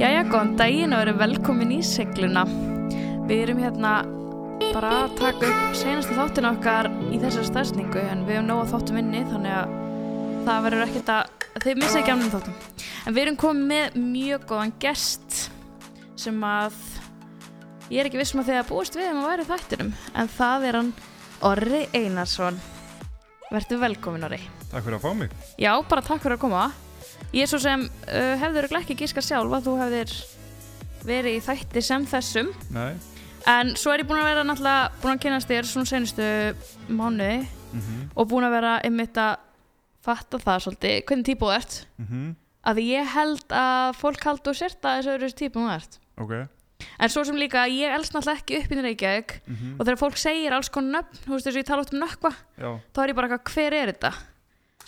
Jæja, góðan daginn og verið velkomin í segluna. Við erum hérna bara að taka upp senasta þáttin okkar í þessari stafsningu en við erum nóg að þáttum inni þannig að það verður ekkert að, þið missa ekki ánum þáttum. En við erum komið með mjög góðan gest sem að ég er ekki vissum að að búist við um að væri þættinum en það er hann Orri Einarsson. Verður velkomin Orri. Takk fyrir að fá mig. Já, bara takk fyrir að koma. Ég er svo sem uh, hefður ekki gíska sjálf að þú hefðir verið í þætti sem þessum Nei. en svo er ég búin að vera náttúrulega búin að kynast þér svona senustu mánuði Mm -hmm. og búin að vera einmitt að fatta það svolítið, hvernig típu þú ert Mm að ég held að fólk haldi og sért að þessu öðru típu þú ert Ok. en svo sem líka, ég elst náttúrulega ekki upp í Reykjavík Mm og þegar fólk segir alls konar nöfn, þú veist þess að ég tala út um nökkva Já, þá er ég bara eitthvað, hver er þetta?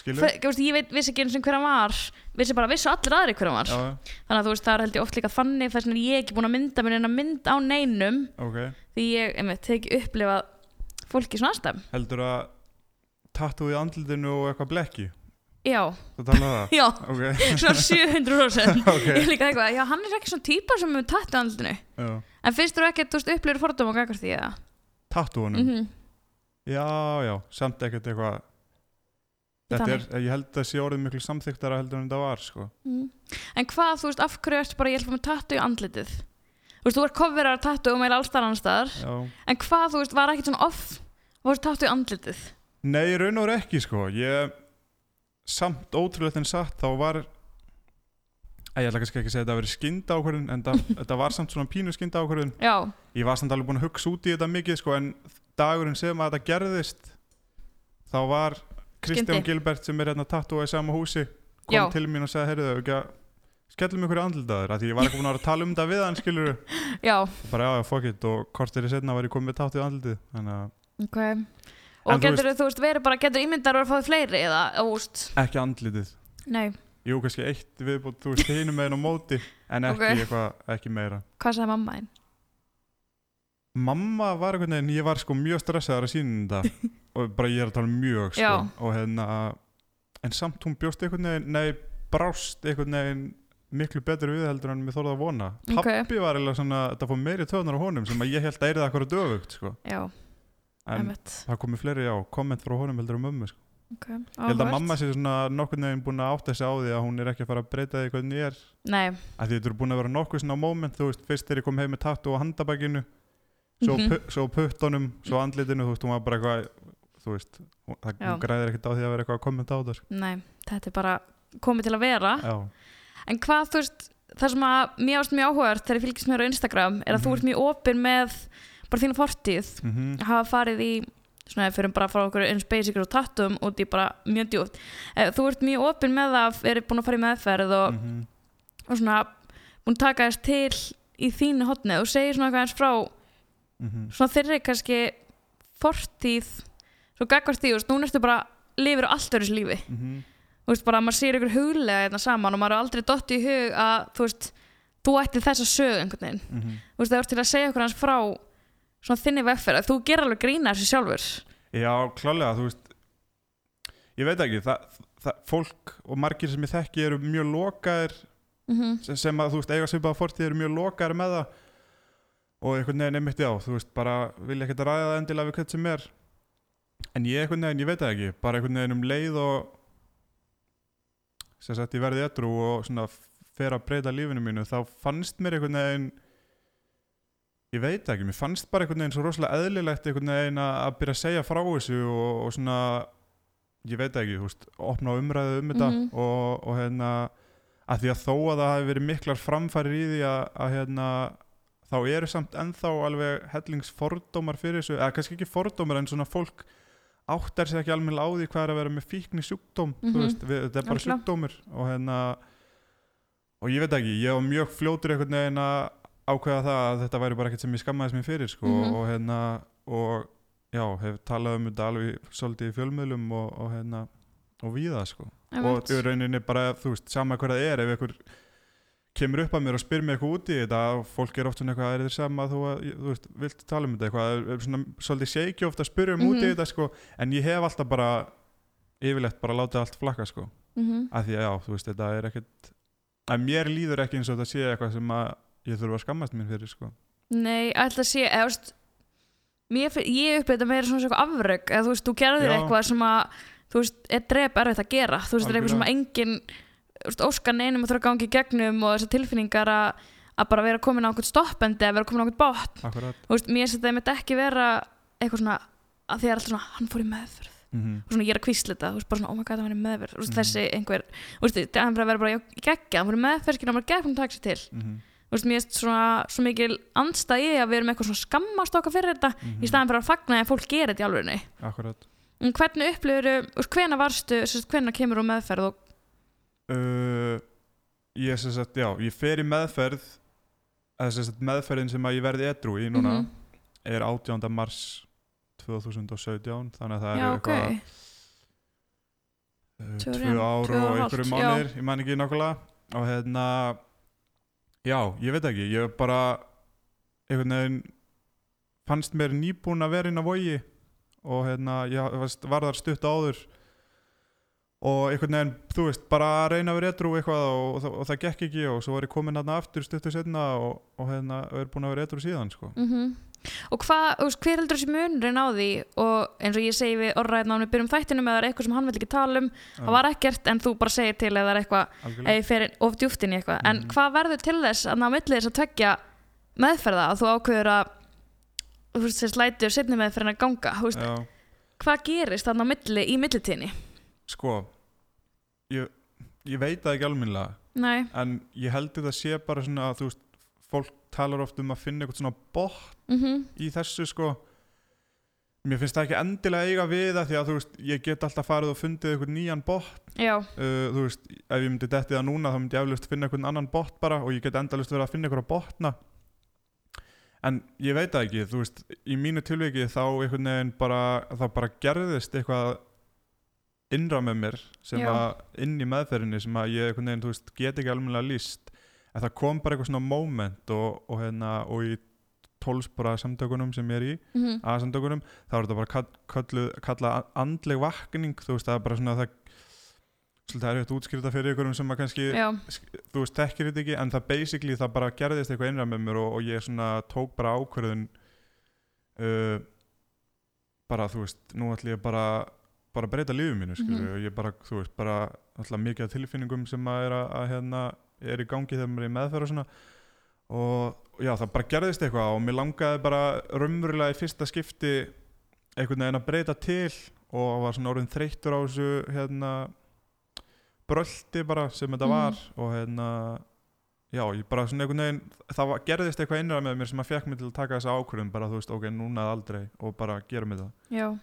Hver, þú veist, ég veit, vissi ekki eins og hver hann var vissi bara, vissu allir aðri hver hann var Já, þannig að þú veist, það er held ég oft líka þannig þess er ég ekki búin að mynda mér en að mynd á neinum ok. því ég, einmitt, teki upplifað fólki svona aðstæðum Heldur að tattoo í andlitinu og eitthvað blekki? já, það? já, Ok. svona 700% ok. ég er líka eitthvað, já, hann er ekki svona típa sem við tattu andlutinu Já. en finnst þú ekki, þú veist, upplifir fordóma og gagast því eða? Tattoounum? Mm Já, já. Samt ekkert eitthvað. Er, ég held að það sé orðið miklu samþyktara heldur en þetta var, sko. mm. en hvað, þú veist, af hverju ertu bara ég ætla að fá með tattu í andlitið þú veist, þú er coverar tattu og meira allstar annar staðar Já. en hvað, þú veist, var ekkert svona off var tattu í andlitið Nei, raun og veru ekki, sko. Ég, samt ótrúlegt en satt, þá var, ég ætla kannski ekki að segja að hafi verið skynda ákvörðun, en það, þetta var samt svona pínu skynda ákvörðun. já, ég var samt alveg búinn að hugsa út í þetta mikið sko, en dagurinn sem að þetta gerðist þá var Kristján. Gilbert sem er hérna tattúa í sama húsi kom Já. til mín og sagði, heyrðu þau ekki að skellum ykkur andlitaður, því ég var ekki búinn að að tala um þetta við hann skilur, já, bara já, fuck it. Og kortir í setna var ég komið með í andlitið þannig að ok. En og þú getur þú veist, verið bara, getur ímyndar að fáið fleiri eða, veist, ekki andlitið. Nei, jú, kannski eitt viðbútt, þú veist, hinum meginn á móti en ekki Ok. eitthvað, ekki meira. Hvað sagði mamma einn? mamma var einhvern veginn, ég var sko mjög stressaður að sína þetta og bara ég er að tala um mjög sko, og hérna en samt hún bjóst einhvern veginn, nei brást einhvern veginn miklu betur við heldur en mér þorði að vona. Ok. pappi var eiginlega svona, þetta fór meiri töðunar á honum sem að ég held að eyrið akkur að döfugt sko. Já, en einmitt. það komi fleiri á komment frá honum heldur um mömmu sko. Ok, ég held að mamma sé svona nokkurn veginn búin að átta sig á því að hún er ekki að fara að breyta því hvernig ég er. Nei, að því þetta eru búin að vera nokkuð svona moment þú veist, fyrst þegar ég kom heim með tattu á handabækinu svo, mm svo puttunum svo andlitinu, þú veist, hún var bara eitthvað þú veist, það, Já. græðir ekkert á því að vera eitthvað að kommenta á það sko. nei, þetta er bara komið til að vera já, En hvað, þú veist, það sem að mér ást mjög áhugavert þegar ég fylgist mér á Instagram er að þú Mhm. ert mjög opinn með bara þína fortíð mm hafa farið í svona ef við fyrir bara frá okkur eins basic og tattum út í bara mjög djúpt Eh, þú ert mjög opinn með það er búin að fara í meðferð og, Mhm. og svona búin að taka þess til í þínu hotni og segir svona eitthvað eins frá Mhm. svona þeirri kannski fortíð svo gagvart því, þú veist, núna ertu bara lifir á allt öðru lífi. Mhm. þú veist bara að maður sér ykkur huglega hérna saman og maður er aldrei dott í hug að þú veist, þú ætti þessa sög einhvern veginn, Mhm. þú veist það er til að segja okkur hans frá svona þinni vegferð þú ger alveg grína þessu sjálfur. Já, klálega, þú veist ég veit ekki, það, það, fólk og margir sem ég þekki eru mjög lokaðir mm sem, sem að, þú veist, eiga svipaða fortíð eru mjög lokaðir með það. Og einhvern veginn einmitt já, þú veist, bara vilja ekkert að ræða það endilega við hvern sem er en ég einhvern veginn, ég veit það ekki bara einhvern veginn um leið og sem sagt, ég verði etru og svona fer að breyta lífinu mínu þá fannst mér einhvern veginn ég veit ekki, mér fannst bara einhvern veginn svo rosalega eðlilegt einhvern veginn að, byrja að segja frá þessu og, og svona ég veit ekki, þú veist, opna umræðu um þetta Mhm. og, og hérna að því að þó að það hafi verið miklar framfærir í því að, að hérna þá eru samt ennþá alveg hellingsfordómar fyrir þessu, eða kannski ekki fordómar en svona fólk áttar sér ekki alveg á því hvað er að vera með fíkni sjúkdóm Mhm. þú veist, við, þetta er bara sjúkdómur og hérna og ég veit ekki, ég var mjög fljótur einhvern veginn að ákveða það að þetta væri bara ekkert sem ég skammaðist mér fyrir sko, Mhm. og hérna og já, hef talað um þetta alveg svolítið í fjölmiðlum og, og hérna og víða sko og í rauninni bara, þú veist, sama það er ef einhver kemur upp að mér og spyr mér eitthvað út í þetta fólk er oft svona eitthvað, er þér sama þú, að, þú veist, vilt tala um þetta? Eitthvað svona, svolítið shaky ofta að spyrja um út í Mhm. þetta sko, en ég hef alltaf bara yfirlegt bara látið allt flakka sko, mm af því að já, þú veist, þetta er ekkert en mér líður ekki eins og þetta sé eitthvað sem að ég þurfa að skammast mín fyrir sko. Nei, alltaf sé, eða, þú veist, mér, ég upplýði þetta meira svona eitthvað afrögg, eða þú veist, þú gerðir eitthvað sem að, þú veist, er drep erfitt að gera, þú veist, er eitthvað sem að engin, þú veist, óskan einum að þurfa að gangi í gegnum og þessar tilfinningar að, að bara vera komin á einhvern stoppendi, að vera komin á einhvern þú veist, mér finnst þetta einmitt ekki vera eitthvað svona, að því er alltaf svona, hann fór í meðferð, mm og svona ég er að kvísla þetta, þú veist, bara svona, oh my god, hann var í meðferð, þú veist, Mhm. þessi einhver, þú það er bara að vera bara, geggja, hann fór í meðferð, skilja, hann var gegn að taka sér til, -hmm. þú veist, mér finnst svona svo mikil andstæði að við erum eitthvað svona skammast okkar fyrir þetta Mhm. í staðan fyrir að fagna að fólk gerir þetta í en hvernig upplifur, hvena varstu hvena kemur úr meðferð og uh, ég sem sagt, já, ég fer í meðferð eða sem sagt meðferðin sem að ég verði edru í núna Mhm. er 18. mars 2017 þannig að það já, ok, eitthvað uh, Tvö tvö ár, og einhverju mánir ég man ekki nákvæmlega og hérna já, ég veit ekki, ég bara einhvern veginn fannst mér nýbúin að vera inn á vogi og hérna, ég varst- var þar stutt áður og einhvern veginn, þú veist, bara reyna vera edru eitthvað og, og, það, og það gekk ekki og svo var ég komin hérna aftur stuttu setna og, og hérna, er búin að vera edru síðan sko. mm og hvað, hver heldur þessi munurinn á því? Og eins og ég segi við orðræðna við byrjum þættinum eða er eitthvað sem hann vil ekki tala um. Það var ekkert en þú bara segir til eða það er eitthvað ég fer of djúpt inn í eitthvað. En Mhm. hvað verður til þess að ná milli þess að tvekja meðferða? Að þú ákveður að þú veist, sko ég, ég veit það ekki alminlega nei, en ég heldur það sé bara svona að þú veist, fólk talar oft um að finna eitthvað svona bótt mhm, í þessu sko. Mér finnst það ekki endilega eiga við það því að þú veist, ég get alltaf farið og fundið eitthvað nýjan bótt uh, þú veist, ef ég myndi dettið það núna þá myndi ég eflust finna eitthvað annan bótt bara og ég get endalust verið að finna eitthvað bóttna en ég veit það ekki þú veist, í mínu tilviki þá einhvern veginn bara, þá bara gerðist eitthvað innra með mér sem að inn í meðferðinni sem að ég einhvern veginn, þú veist, get ekki almennilega líst en það kom bara eitthvað svona moment og, og hérna, og í tólsbara samtökunum sem ég er í mhm, aðsamtökunum, þá er þetta bara kall, kallu, kalla andleg vakning þú veist, það er bara svona það svolítið er þetta útskýrta fyrir ykkurum sem að kannski já, þú veist, þekkir þetta ekki en það basically það bara gerðist eitthvað innra með mér og, og ég svona tók bara ákvörðun uh, bara þú veist, nú ætlum ég bara bara breyta lífið mínu, skilur Mhm. og ég bara, þú veist, bara alltaf mikið tilfinningum sem að er að, að hérna er í gangi þegar maður er í meðferð og svona og já, það bara gerðist eitthvað og mér langaði bara raunverulega í fyrsta skipti einhvern veginn að breyta til og var svona orðin þreyttur á þessu hérna bröldi bara sem þetta Mhm. var og hérna já, ég bara svona einhvern veginn það var, gerðist eitthvað innra með mér sem að fekk mig til að taka þessa ákvörðum bara þú veist, ok, núna eða aldrei og bara gera mig það já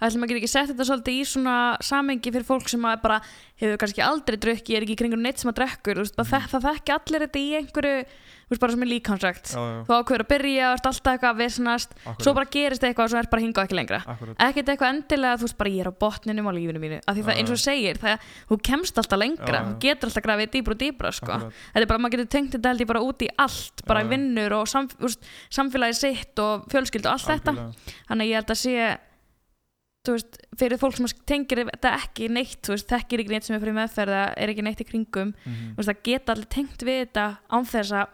ætlum að geta ekki sett þetta svolítið í svona samengi fyrir fólk sem að bara hefur kannski aldrei drukki, er ekki í kringur neitt sem að drekkur veist, bara Mhm. það, það þekki allir þetta í einhverju þú veist, bara sem er líkansrækt þú ákveður að byrja, alltaf eitthvað að vesnast svo bara gerist eitthvað og svo er bara hingað ekki lengra. Ekkert eitthvað endilega, þú veist bara ég er á botninum á lífinu mínu, af því það Já, eins og segir það, þú kemst alltaf lengra, Já, þú getur alltaf grafið dýbra og dýbra sko. þetta er bara, maður getur tengt þetta held ég bara út í allt bara Já, vinnur og samf úst, samfélagi sitt og fjölskyldu og allt þetta. Þannig ég held að sé veist, fyrir fólk sem tengir þetta ekki neitt, veist, þekkir ekki neitt sem er fyrir meðferða, er ekki neitt í kringum Mhm. þú veist, það geta allir tengt við þetta án þess að,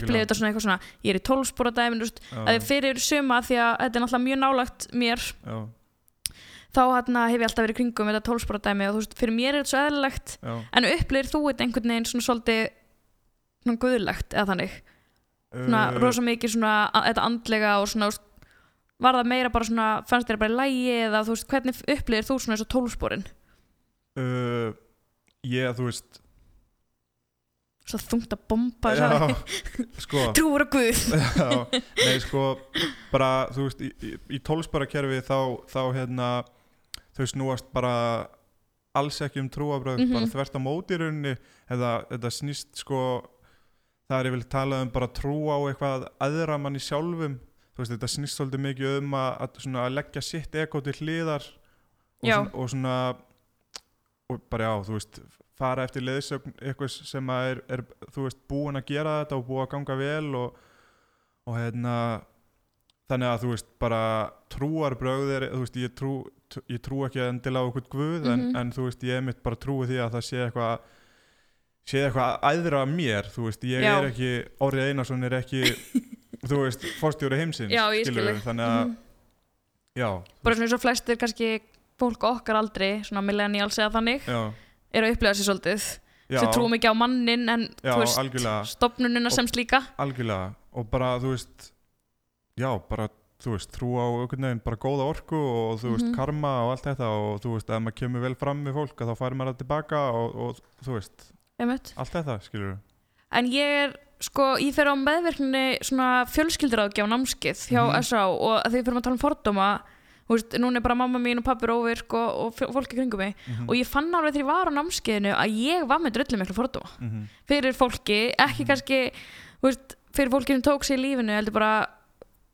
upplifið þetta svona eitthvað svona, ég er í tólspóra dæmin, að fyrir suma því að þetta er náttúrulega mjög nálagt mér. Já, þá hérna, hef ég alltaf verið í kringum þetta tólspóra dæmi og fyrir mér er þetta svo eðlilegt en upplifir þú þetta einhvern veginn svona svolítið svona guðlegt eða þannig? Svona Uh, rosa mikið svona þetta andlega og svona var það meira bara svona fannst þér bara í lægi eða þú veist hvernig upplifir þú svona þessu tólsporin uh, ég, þú veist. Svo þungt að bomba já, sko. Trúur að guð. Já, nei sko bara þú veist í, í, í tólsparakerfi þá, þá hérna þau snúast bara alls ekki um trúabröð Mhm. bara þvert á móti í rauninni. Eða þetta snýst sko það er ég vil tala um bara trú á eitthvað aðra manni sjálfum veist þetta snýst svolítið mikið um að, að, svona, að leggja sitt ego til hliðar og svona, og svona og bara já, þú veist fara eftir leiðsögn eitthvað sem að er, er þú veist búin að gera þetta og búin að ganga vel og, og hérna þannig að þú veist bara trúar brögðir, þú veist ég trú, ég trú ekki endilega á okkur guð en, Mhm. en þú veist ég mitt bara trúi því að það sé eitthvað séð eitthvað æðra af mér, þú veist, ég Já. er ekki Órið Einarsson er ekki þú veist, fórstjóri heimsins Já, ég skil skilurðu, þig. þannig að, Mhm. já, bara svona eins og flestir kannski fólk okkar aldri, svona millennials eða þannig já. eru að upplega sér svolítið. Sem trúum ekki á mannin en Já, þú veist, stopnunina sem slíka. algjörlega. Og bara, þú veist já, bara, þú veist, trú á einhvern veginn bara góða orku og þú veist, Mhm. karma og allt þetta og þú veist, ef maður kemur vel fram með fólk þá færir maður það tilbaka og, og þú veist, einmitt. allt þetta, skilur en ég er sko, ég fer á meðverkninni svona fjölskylduráðgjá námskið hjá Mhm. SA og því við fyrir að tala um fordóma þú veist, núna er bara mamma mín og pappir óvirk og, og fj- fólk í kringum mig Mhm. og ég fann alveg þegar ég var á námskeiðinu að ég var með drullu miklu fordóma Mhm. fyrir fólki, ekki Mhm. kannski veist, fyrir fólki sem tók sér í lífinu heldur bara,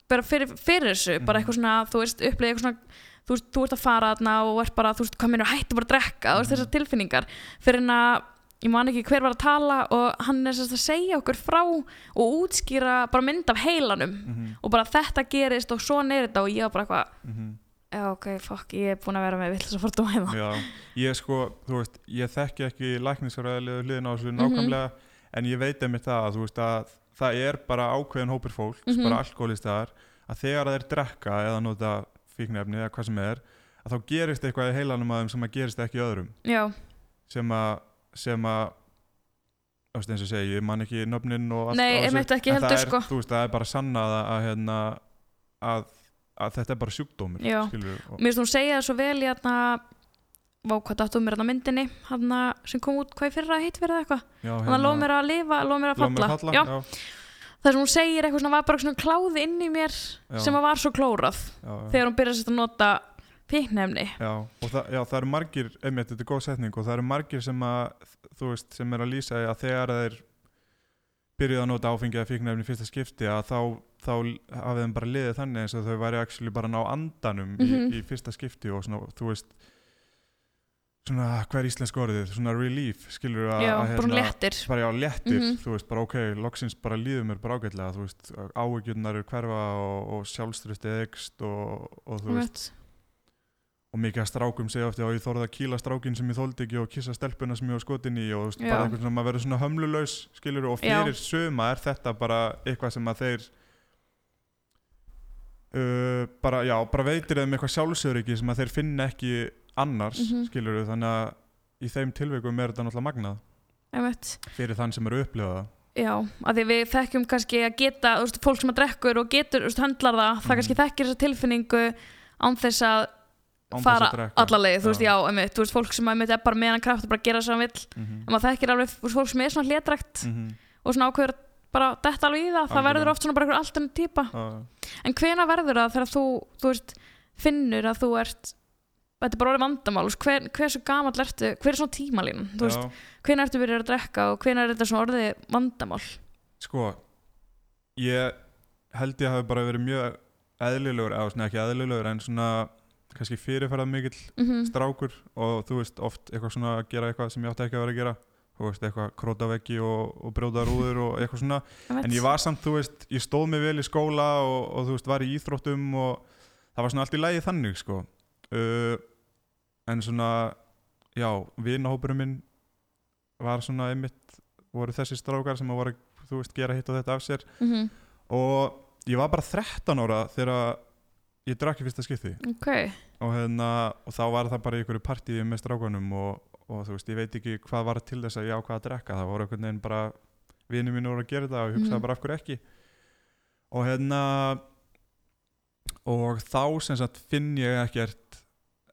bara fyrir, fyrir þessu bara Mhm. eitthvað svona, þú veist, upplega eitthvað svona þú veist, þú ert að fara þarna og ert bara þú veist, hvað minnur, hættu bara að drekka, þú veist, Mhm. þessar tilfinningar fyrir en að, ég man ekki hver var að tala og hann er sérst að segja okkur frá og útskýra bara mynd af heilanum Mhm. og bara þetta gerist og svona er þetta og ég var bara eitthvað, Mhm. já ok, fuck ég er búin að vera með vill þess að fordóma hérna Já, ég sko, þú veist, ég þekki ekki læknisfræðilegu hliðin á þessu Mhm. nákvæmlega en ég veit einmitt það að þú veist að það er bara ákveðin hópur fólks, Mhm. bara alkoholistar að þegar þeir drekka eða nota fíknefni eða hvað sem er að þá gerist eitthvað í heilanum að þeim sem að gerist ekki öðrum já, sem að sem að þú veist eins og segi, ég man ekki nöfnin og allt Nei, á þessu, ekki en það heldur, er, sko. þú veist, það er bara sannað að, að, hérna, að, að þetta er bara sjúkdómur Já. skilur, og, mér finnst hún segja það svo vel í hérna Vá, hvað dáttum mér hérna myndinni hérna sem kom út hvað í fyrra hitt verið eitthvað já, hann að lofa mér að lifa, lofa mér að lof mér falla, að falla Já, já, það sem hún segir eitthvað svona var bara svona kláði inn í mér Já. sem að var svo klórað já, já. þegar hún byrjaði að nota fíknefni Já, og það, já, það eru margir, einmitt, þetta er góð setning og það eru margir sem að, þú veist, sem er að lýsa að þegar þeir byrjuðu að nota áfengi eða fíknefni í fyrsta skipti að þá, þá hafið þeim bara liðið þannig eins og þau væri actually bara að ná andanum Mhm. í, í fyrsta skipti og svona, þú veist, svona, hvað er íslensk orðið, svona relief, skilur að, já, að bara hún léttir bara já, léttir, Mhm. þú veist, bara ok, loksins bara líður mér bara ágætlega, þú veist, áhugjurnar eru hverfa og, og sjálfströstið ekst og, og þú veist. Og mikið að strákum segja ofti að ég þorði að kýla strákin sem ég þóldi ekki og kissa stelpuna sem ég var skotin í og Já. bara einhvern svona, maður verður svona hömlulaus skilur og Já. fyrir suma er þetta bara eitthvað sem að þeir uh, bara, já, bara veitir þeim eitthvað sjálfsöryggi sem að þeir finna ekki annars, mm Mhm. skilur þannig að í þeim tilveikum er þetta náttúrulega magnað fyrir þann sem eru að upplifa það Já, að því við þekkjum kannski að geta, veist, fólk sem að drekkur og getur, veist, höndlar það, það Mhm. kannski þekkir þessa tilfinningu án þess að fara að drekka. alla leið, þú veist, Já. einmitt, þú veist, fólk sem einmitt er bara meðan kraft og bara gera sem hann vill, Mhm. en maður þekkir alveg, þú veist, fólk sem er svona hlédrækt Mhm. og svona ákveður bara detta alveg í það, það verður oft svona bara einhver típa, Já, en hvena verður það þegar þú, þú veist, finnur að þú ert, þetta er bara orðið vandamál, hver, hversu gamall ertu, hver er svona tímalín, þú veist, hvena ertu byrjað að drekka og hvena er þetta svona orðið vandamál? Sko, ég held ég kannski fyrirferðað mikill Mm strákur og þú veist oft eitthvað svona að gera eitthvað sem ég átti ekki að vera að gera. Þú veist eitthvað króta veggi og, og brjóta rúður og eitthvað svona. En ég var samt, þú veist, ég stóð mig vel í skóla og, og þú veist, var í íþróttum og það var svona allt í lægi þannig sko. Uh, en svona já, vinahópurinn minn var svona einmitt voru þessi strákar sem að voru að, þú veist, gera hitt og þetta af sér. Mm og ég var bara 13 ára þegar ég drakk í fyrsta skipti. Ok, og, hérna, og þá var það bara í einhverju partíi með strákunum og, og þú veist, ég veit ekki hvað var til þess að ég ákvað að drekka. Það voru einhvern veginn bara vinið mínu voru að gera það og ég hugsaði Mhm. bara af hverju ekki? Og hérna og þá sem sagt finn ég ekkert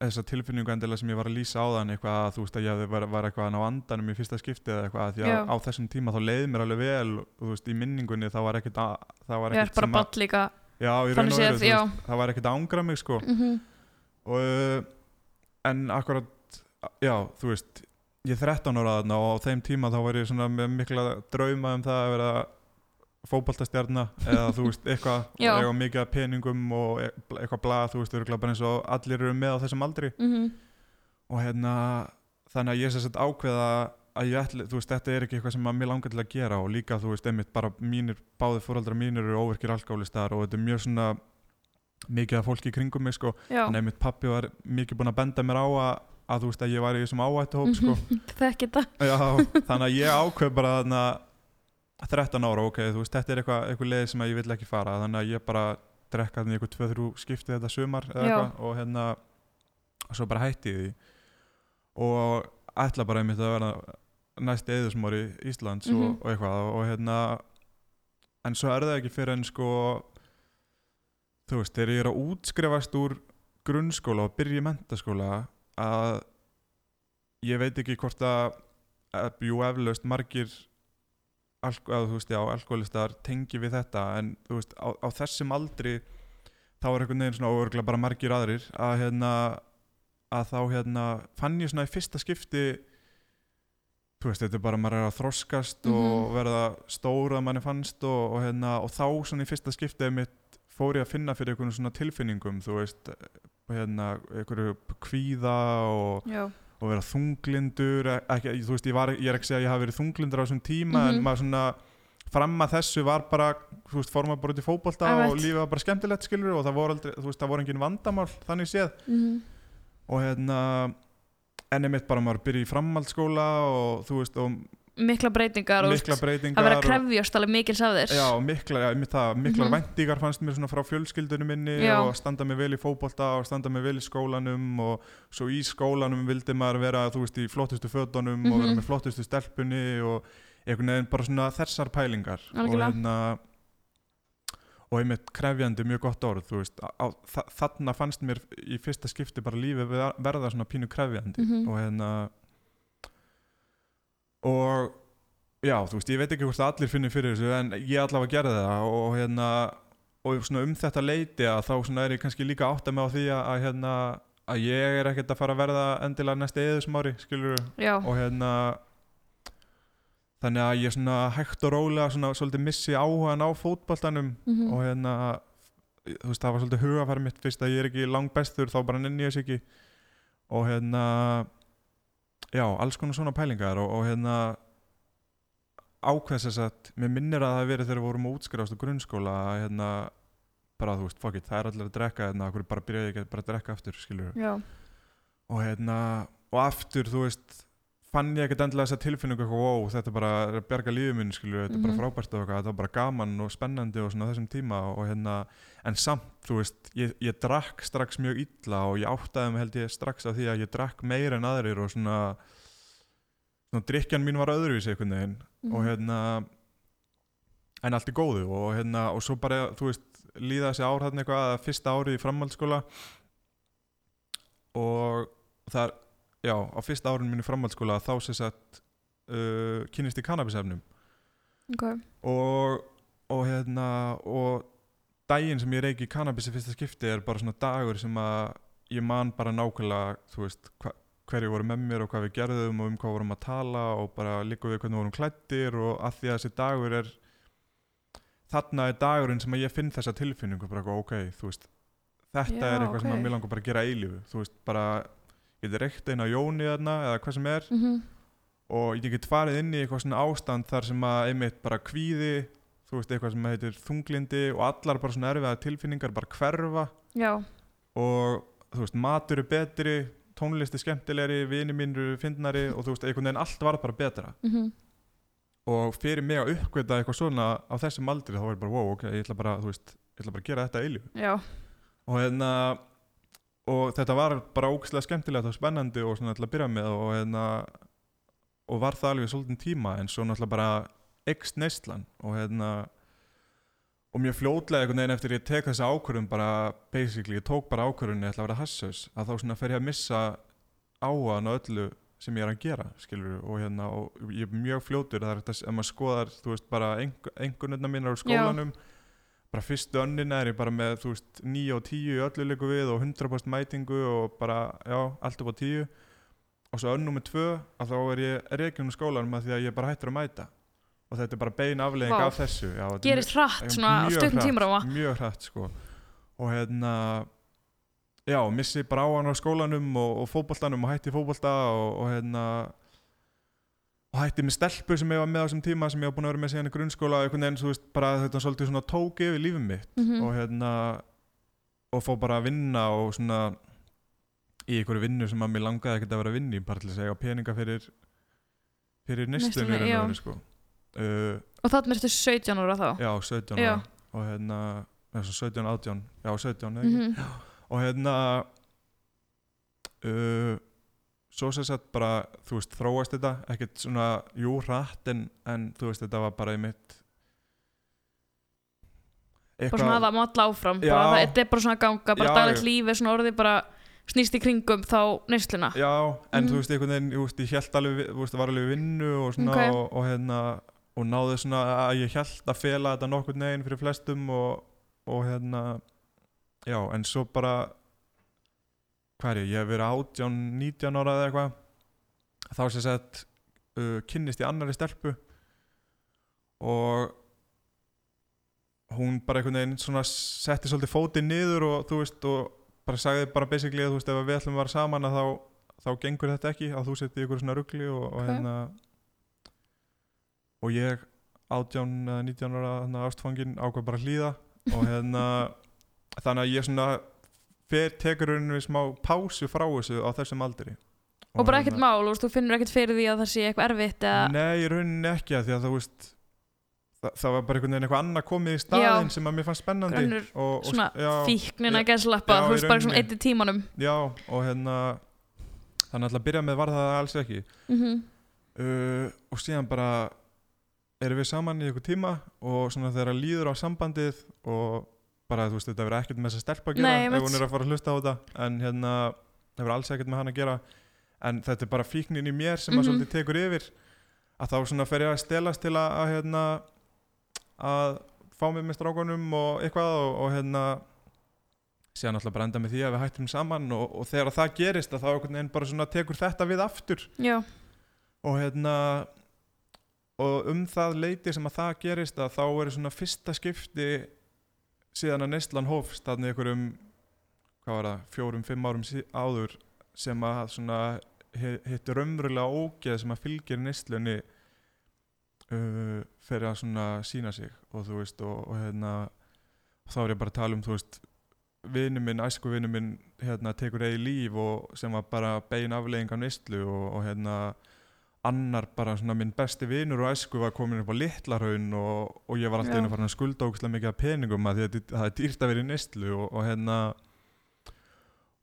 þessa tilfinningu endilega sem ég var að lýsa á þann eitthvað að þú veist að ég var, var eitthvað að ná andanum í fyrsta skipti eða eitthvað því að Já. á þessum tíma þá leiði mér alveg vel og þú veist í minningunni þá var ekkert að, það var er ekkert sem að já, í raun og veru, það var ekkert að ángra mig sko. Mm og uh, en akkurat já, þú veist ég er 13 ára þarna og á þeim tíma þá var ég svona með mikla drauma um það að vera fótboltastjarna eða þú veist eitthvað eitthvað mikið peningum og e- eitthvað blað, þú veist, örgulega bara eins og allir eru með á þessum aldri. -hmm. og hérna þannig að ég sem sagt ákveða að ég ætli, þú veist, þetta er ekki eitthvað sem að mér langar til að gera og líka, þú veist, einmitt bara mínir, báði fóraldra mínir eru óvirkir alkálistar og þetta er mjög svona mikið af fólki í kringum mig, sko. En einmitt pappi var mikið búinn að benda mér á að, að þú veist að ég var í þessum áhættu hóp sko. þekki þetta Já, þannig að ég ákveð bara þarna 13 ára, ok, þú veist, þetta er eitthvað, eitthvað leið sem ég vill ekki fara, þannig að ég bara drekka þannig eitthvað 2-3 skipti þetta sumar eða Já. eitthvað og hérna ég ætla bara einmitt að vera næst eðusmóri Íslands Mhm. og, og eitthvað og hérna en svo er það ekki fyrir en sko þú veist, þegar ég er að útskrifast úr grunnskóla og byrja í mentaskóla að ég veit ekki hvort að, að jú eflaust margir að, þú veist, já, alkoholistar tengi við þetta en þú veist, á, á þessum aldri þá er einhvern veginn svona óörglega bara margir aðrir að hérna að þá hérna fann ég svona í fyrsta skipti þú veist, þetta er bara maður er að þroskast og Mhm. verða stóra að manni fannst og, og hérna og þá svona í fyrsta skipti mitt fór ég að finna fyrir einhvern svona tilfinningum þú veist, hérna einhverju kvíða og og vera þunglindur e- ekki, þú veist, ég, var, ég er ekki að segja að ég hafi verið þunglindur á þessum tíma en Mhm. maður svona fram að þessu var bara þú veist, fór maður bara út í Einmitt. og lífið var bara skemmtilegt skilur og það voru aldrei, veist, það voru engin vandamál þannig séð Mhm. og hérna enni mitt bara maður byrja í framhaldsskóla og þú veist, og mikla breytingar og mikla breytingar að vera og- að krefjast alveg mikils af þér Já, mikla, já, einmitt það, miklar Mhm. væntingar fannst mér svona frá fjölskyldunum minni Já. og standa mig vel í fótbolta og standa mig vel í skólanum og svo í skólanum vildi maður vera, þú veist, í flottustu fötunum og vera Mhm. með flottustu stelpunni og einhvern veginn bara svona þessar pælingar og Algjörlega. hérna og einmitt krefjandi mjög gott orð, veist, á, þa þarna fannst mér í fyrsta skipti bara lífið ver- verða svona pínu krefjandi. Mhm. og hérna og já, þú veist, ég veit ekki hvort allir finnir fyrir þessu en ég allavega gerði það. Og hérna og svona um þetta leiti að þá svona er ég kannski líka átt að með á því að, hérna að ég er ekkert að fara að verða endilega næsta eðusmári, skilur já, og hérna þannig að ég svona hægt og rólega svona svolítið missi áhugan á fótboltanum Mhm. og hérna þú veist, það var svolítið hugafæri mitt fyrst að ég er ekki langbestur þá bara nenni ég þess ekki. Og hérna já, alls konar svona pælingar og, og hérna ákveðs þess að mér minnir að það verið þegar við vorum að útskrifast á grunnskóla að hérna bara þú veist, fuck it, það er allir að drekka hérna, okkur bara byrjaði ekki bara að drekka aftur, skilur já, og hérna, og aftur þú veist, fann ég ekkert endilega þessa tilfinningu eitthvað, wow, þetta er bara er að berga lífið minn, skilur, þetta er bara Mhm. frábært og eitthvað, þetta var bara gaman og spennandi og svona þessum tíma og hérna, en samt, þú veist ég, ég drakk strax mjög illa og ég áttaði mig held ég strax af því að ég drakk meira en aðrir og svona svona drikkjan mín var öðruvísi einhvern veginn Mhm. og hérna en allt í góðu og hérna og svo bara, þú veist, líða þessi ár þarna eitthvað að fyrsta árið í framhaldsskóla og það er, já, á fyrsta mínu í framhaldsskóla þá sem sagt uh, kynist í kannabisefnum ok og, og hérna og daginn sem ég reyki kannabis í fyrsta skipti er bara svona dagur sem að ég man bara nákvæmlega þú veist, hva, hverju voru með mér og hvað við gerðum og um hvað vorum að tala og bara líka við hvernig vorum klættir og að því að þessi dagur er þarna er dagurinn sem að ég finn þessa tilfinningu bara ok, þú veist þetta Já, er eitthvað sem ok. að mér langar bara að gera eilífu þú veist, bara ég geti reykt einn á Jóni þarna eða hvað sem er. Mhm. og ég get farið inn í eitthvað svona ástand þar sem að einmitt bara kvíði þú veist eitthvað sem heitir þunglindi og allar bara svona erfiða tilfinningar bara hverfa. Já, og þú veist matur er betri tónlist er skemmtilegri, vini mín eru fyndnari og þú veist einhvern veginn allt var bara betra. Mhm, og fyrir mig að uppgöta eitthvað svona á þessum aldri þá var ég bara wow ok, ég ætla bara, veist, ég ætla bara að gera þetta já, og hérna og þetta var bara ógæslega skemmtilegt og spennandi og svona til að byrja með og hérna og var það alveg svolítið tíma en svo náttúrulega bara ekst neistlan og hérna og mjög fljótlega einhvern veginn eftir ég tek þessa ákvörðun bara basically, ég tók bara ákvörðun ég ætla að vera hassaus, að þá svona fer ég að missa áhugan á öllu sem ég er að gera, skilur og hérna og ég er mjög fljótur, það er þetta ef maður skoðar, þú veist, bara einhvernirna mínar á skólanum bara fyrstu önnina er ég bara með, þú veist, 9 og 10 í öllu líku við og 100% mætingu og bara, já, allt upp á 10 og svo önnum með 2 að þá er ég reikjum í skólanum að því að ég bara hættur að mæta. Og þetta er bara bein aflegging Vá. af þessu. Já, er gerist hratt svona á stökkum hratt, tímaráma mjög hratt sko. Og hérna já, missi bara á hann á skólanum og, og fótboltanum og hætti fótbolta og, og hérna og hætti með stelpu sem ég var með á þessum tíma sem ég var búin að vera með síðan í grunnskóla og einhvern veginn, þú veist, bara þetta svolítið svona tók yfir lífið mitt Mhm. og hérna og fór bara að vinna og svona í einhverju vinnu sem að mér langaði ekkert að vera að vinna í bara til að eiga peninga fyrir fyrir Neyslunni, já. sko. uh, Og þannig ertu 17 ára þá já, 17 Já. ára og hérna, svo 17, 18 já, 17, eða ekki Mhm. og hérna uh, svo sem sagt bara þú veist, þróast þetta ekkert svona, jú, hratt en, en þú veist, þetta var bara í mitt Bara svona að það mátt áfram bara, það, Þetta er bara svona ganga Bara daglegt lífi svona orðið bara snýst í kringum þá neysluna já, en Mhm. þú veist, einhvern veginn þú veist, ég held alveg, þú veist, var alveg vinnu og svona, Ok. og, og hérna og náði svona að ég held að fela þetta nokkurn veginn fyrir flestum og, og hérna já, en svo bara hvað er ég, ég hef verið 18, 19 ára eða eitthvað þá sem sagt uh, kynnist ég annari stelpu og hún bara einhvern veginn svona setti svolítið fótinn niður og þú veist og bara sagði bara basically að þú veist ef við ætlum að vera saman að þá, þá gengur þetta ekki að þú setið ykkur svona ruggli og, og Ok. hérna og ég 18 eða 19 ára hérna, ástfangin ákvað bara að hlýða og hérna þannig að ég svona fer, tekur rauninni smá pásu frá þessu á þessum aldri? Og bara ekkert hérna- mál, þú finnur ekkert fyrir því að það sé eitthvað erfitt eða Nei, í rauninni ekki að því að þú veist það, það var bara einhvern veginn eitthvað annað komið í staðinn sem að mér fannst spennandi Grönnur og, og, svona já, fíknin að Já, gæslappa, já, þú veist, bara svona eitt í tímanum. Já, og hérna þannig að byrja með var það alls ekki. Mm uh, og síðan bara erum við saman í einhver tíma og svona þegar líður á sambandið og bara þú veist þetta verður ekkert með þess að stelpa að gera Nei, ef einmitt. hún er að fara að hlusta á þetta. En hérna það verður alls ekkert með hann að gera. En þetta er bara fíknin í mér sem að Mhm. svolítið tekur yfir. Að þá svona fer ég að stelast til að, að hérna að fá mig með strákunum og eitthvað og, og hérna síðan alltaf bara enda með því að við hættum saman og, og þegar það gerist að þá einhvern veginn bara svona tekur þetta við aftur. Já, og hérna og um það leiti sem að það gerist að þá er svona fyrsta skipti síðan að neyslan hófst þannig einhverjum hvað var það, fjórum, fimm árum áður sem að svona hi- hitt raunverulega ógeð sem að fylgir neyslunni uh, fyrir að svona sína sig og þú veist og, og hérna þá er ég bara að tala um þú veist vinnu minn, æsku vinnu minn hérna tekur eigi líf og sem var bara bein aflegging af neyslu og, og hérna annar bara svona minn besti vinur og æsku var komin upp á litlarhaun og, og ég var alltaf Já. einu farin að skulda ógustlega mikið af peningum að því að það er dýrt að vera í neyslu og, og hérna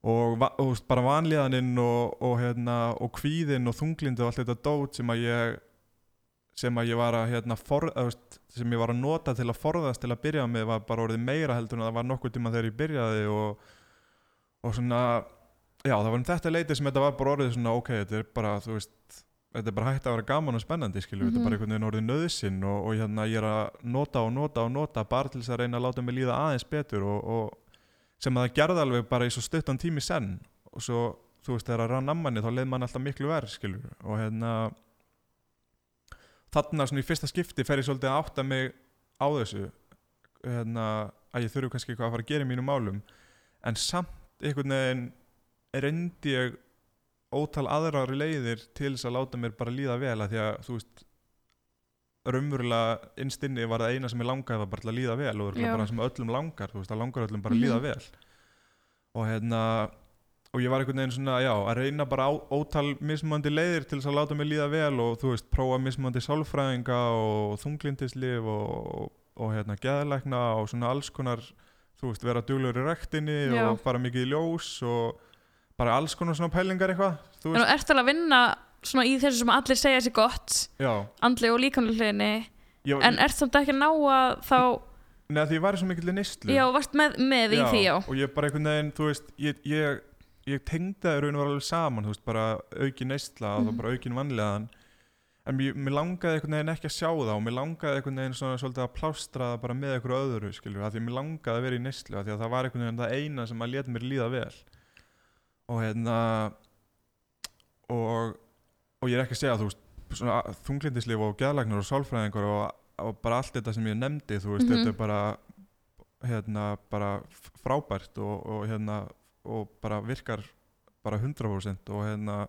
og, og bara vanlíðaninn og, og hérna og kvíðinn og þunglindi og allt þetta dót sem að ég sem að ég var að hérna for, að, veist, sem ég var að nota til að forðast til að byrja með var bara orðið meira heldur en það var nokkuð tíma þegar ég byrjaði og, og svona já það var um þetta leiti sem þetta var bara orðið svona ok, þetta er bara þú veist þetta er bara hægt að vera gaman og spennandi skilur þetta er Mhm. bara einhvern veginn orðið nöðsinn og, og hérna ég er að nota og nota og nota bara til þess að reyna að láta mig líða aðeins betur og, og sem að það gerði alveg bara í svo stuttan tími senn. Og svo þú veist þegar að rann ammanni þá leið mann alltaf miklu verð skilur. Og hérna þarna svona í fyrsta skipti fer ég svolítið að átta mig á þessu hérna, að ég þurfu kannski eitthvað að fara að gera í mínum málum. En samt einhvern veginn reyndi ég ótal aðrar leiðir til þess að láta mér bara líða vel að því að þú veist raunverulega innstinni var það eina sem ég langaði var bara til að líða vel og bara sem öllum langar þú veist að langar öllum bara að líða Mhm. vel og hérna og ég var einhvern veginn svona, já, að reyna bara á, ótal mismöndi leiðir til þess að láta mig líða vel og þú veist, prófa mismöndi sálfræðinga og þunglindislif og, og hérna geðlækna og svona alls konar, þú veist, vera duglegur í rektinni Já. og fara mikið í ljós og bara alls konar svona pælingar eitthvað, þú en veist, þú ert alveg að vinna svona í þessu sem allir segja sér gott já. andli og líkamlega hliðinni ég, en ert samt ekki að ná að þá neða því ég var í svo mikill nýstlu já, varst með, með í því já. og ég bara einhvern veginn, þú veist ég, ég, ég tengdi það í raun og var alveg saman þú veist, bara aukin neysla og Mhm. þá bara aukin vanlegaðan en mér, mér langaði einhvern veginn ekki að sjá það og mér langaði einhvern veginn svona svolítið að plástra það bara með einhverju öðru, skilur, að því mér langaði að vera í neyslu, að því að það var einhvern veginn það eina sem að leta mér líða vel og hérna og, og ég er ekki að segja, þú veist svona þunglindislif og geðlagnar og sálfræðingar og, og bara allt þetta sem ég nefndi þú veist, Mhm. þetta er bara hérna, bara frábært og, og hérna, og bara virkar bara 100% og hérna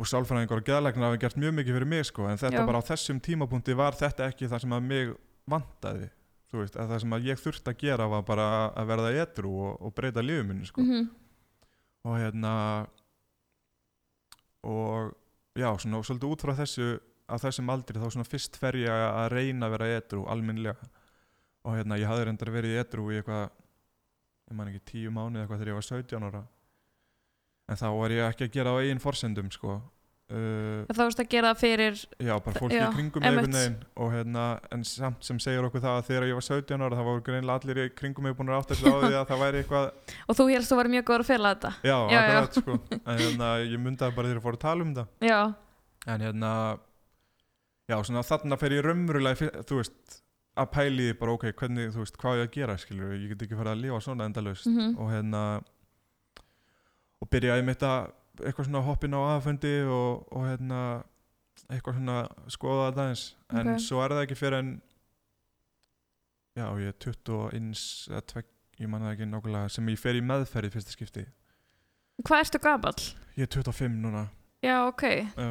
og sálfræðingar og geðlagnar hafa gert mjög mikið fyrir mig sko, en þetta Já. bara á þessum tímapunkti var þetta ekki það sem að mig vantaði þú veist, að það sem að ég þurfti að gera var bara að verða edru og, og breyta lífuminu sko Mhm. Og hérna og já, svona og svolítið út frá þessu að þessum aldri þá svona fyrst fer ég að reyna að vera edru almennilega. Og hérna ég hafði reyndar verið edru í eitthvað ég man ekki tíu mánuð eitthvað þegar ég var 17 ára. En þá var ég ekki að gera á eigin forsendum sko uh, þá veist að gera það fyrir já, bara fólki í kringum einhvern veginn og hérna, en samt sem segir okkur það að þegar ég var 17 ára þá voru greinlega allir í kringum mig búin að átta sig á því að það væri eitthvað og þú helst þú var mjög góður að fela þetta já, Já, já. akkurat sko. En hérna, ég mundaði bara þegar ég fór að tala um það. Já, en hérna já, svona þarna fer ég raunverulega þú veist, að pæli bara ok, hvernig, þú veist, hvað ég að gera skilur, ég get ekki farið að lifa svona endalaust. Mhm, og hérna og byrjaði mitt að eitthvað svona hoppin á aðfundi og, og hérna eitthvað svona skoða þetta eins en Ok. svo er það ekki fyrir en já, ég er 21 eða tvek, ég man það ekki nákvæmlega sem ég fer í meðferð í fyrsta skipti. Hvað ertu gaball? ég er 25 núna. Já, ok, já,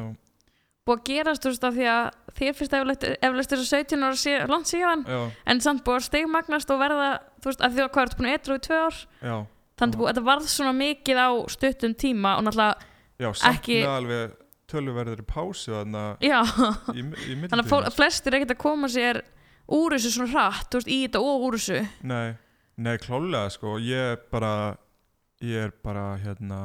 búið að gerast þú veist af því að þér eflaust eflaust þessu 17 ára sé, langt síðan. Já, en samt búið að stegmagnast og verða þú veist, af því að hvað ertu búin að etru í tvö ár? Já þannig að þetta varð svona mikið á stuttum tíma og náttúrulega, Já, Ekki- alveg töluverður pásu þarna já. í, í þannig að flestir er ekkert að koma sér úr þessu svona hratt, þú veist, í þetta og úr þessu. Nei, nei, klálega sko. Ég er bara Ég er bara hérna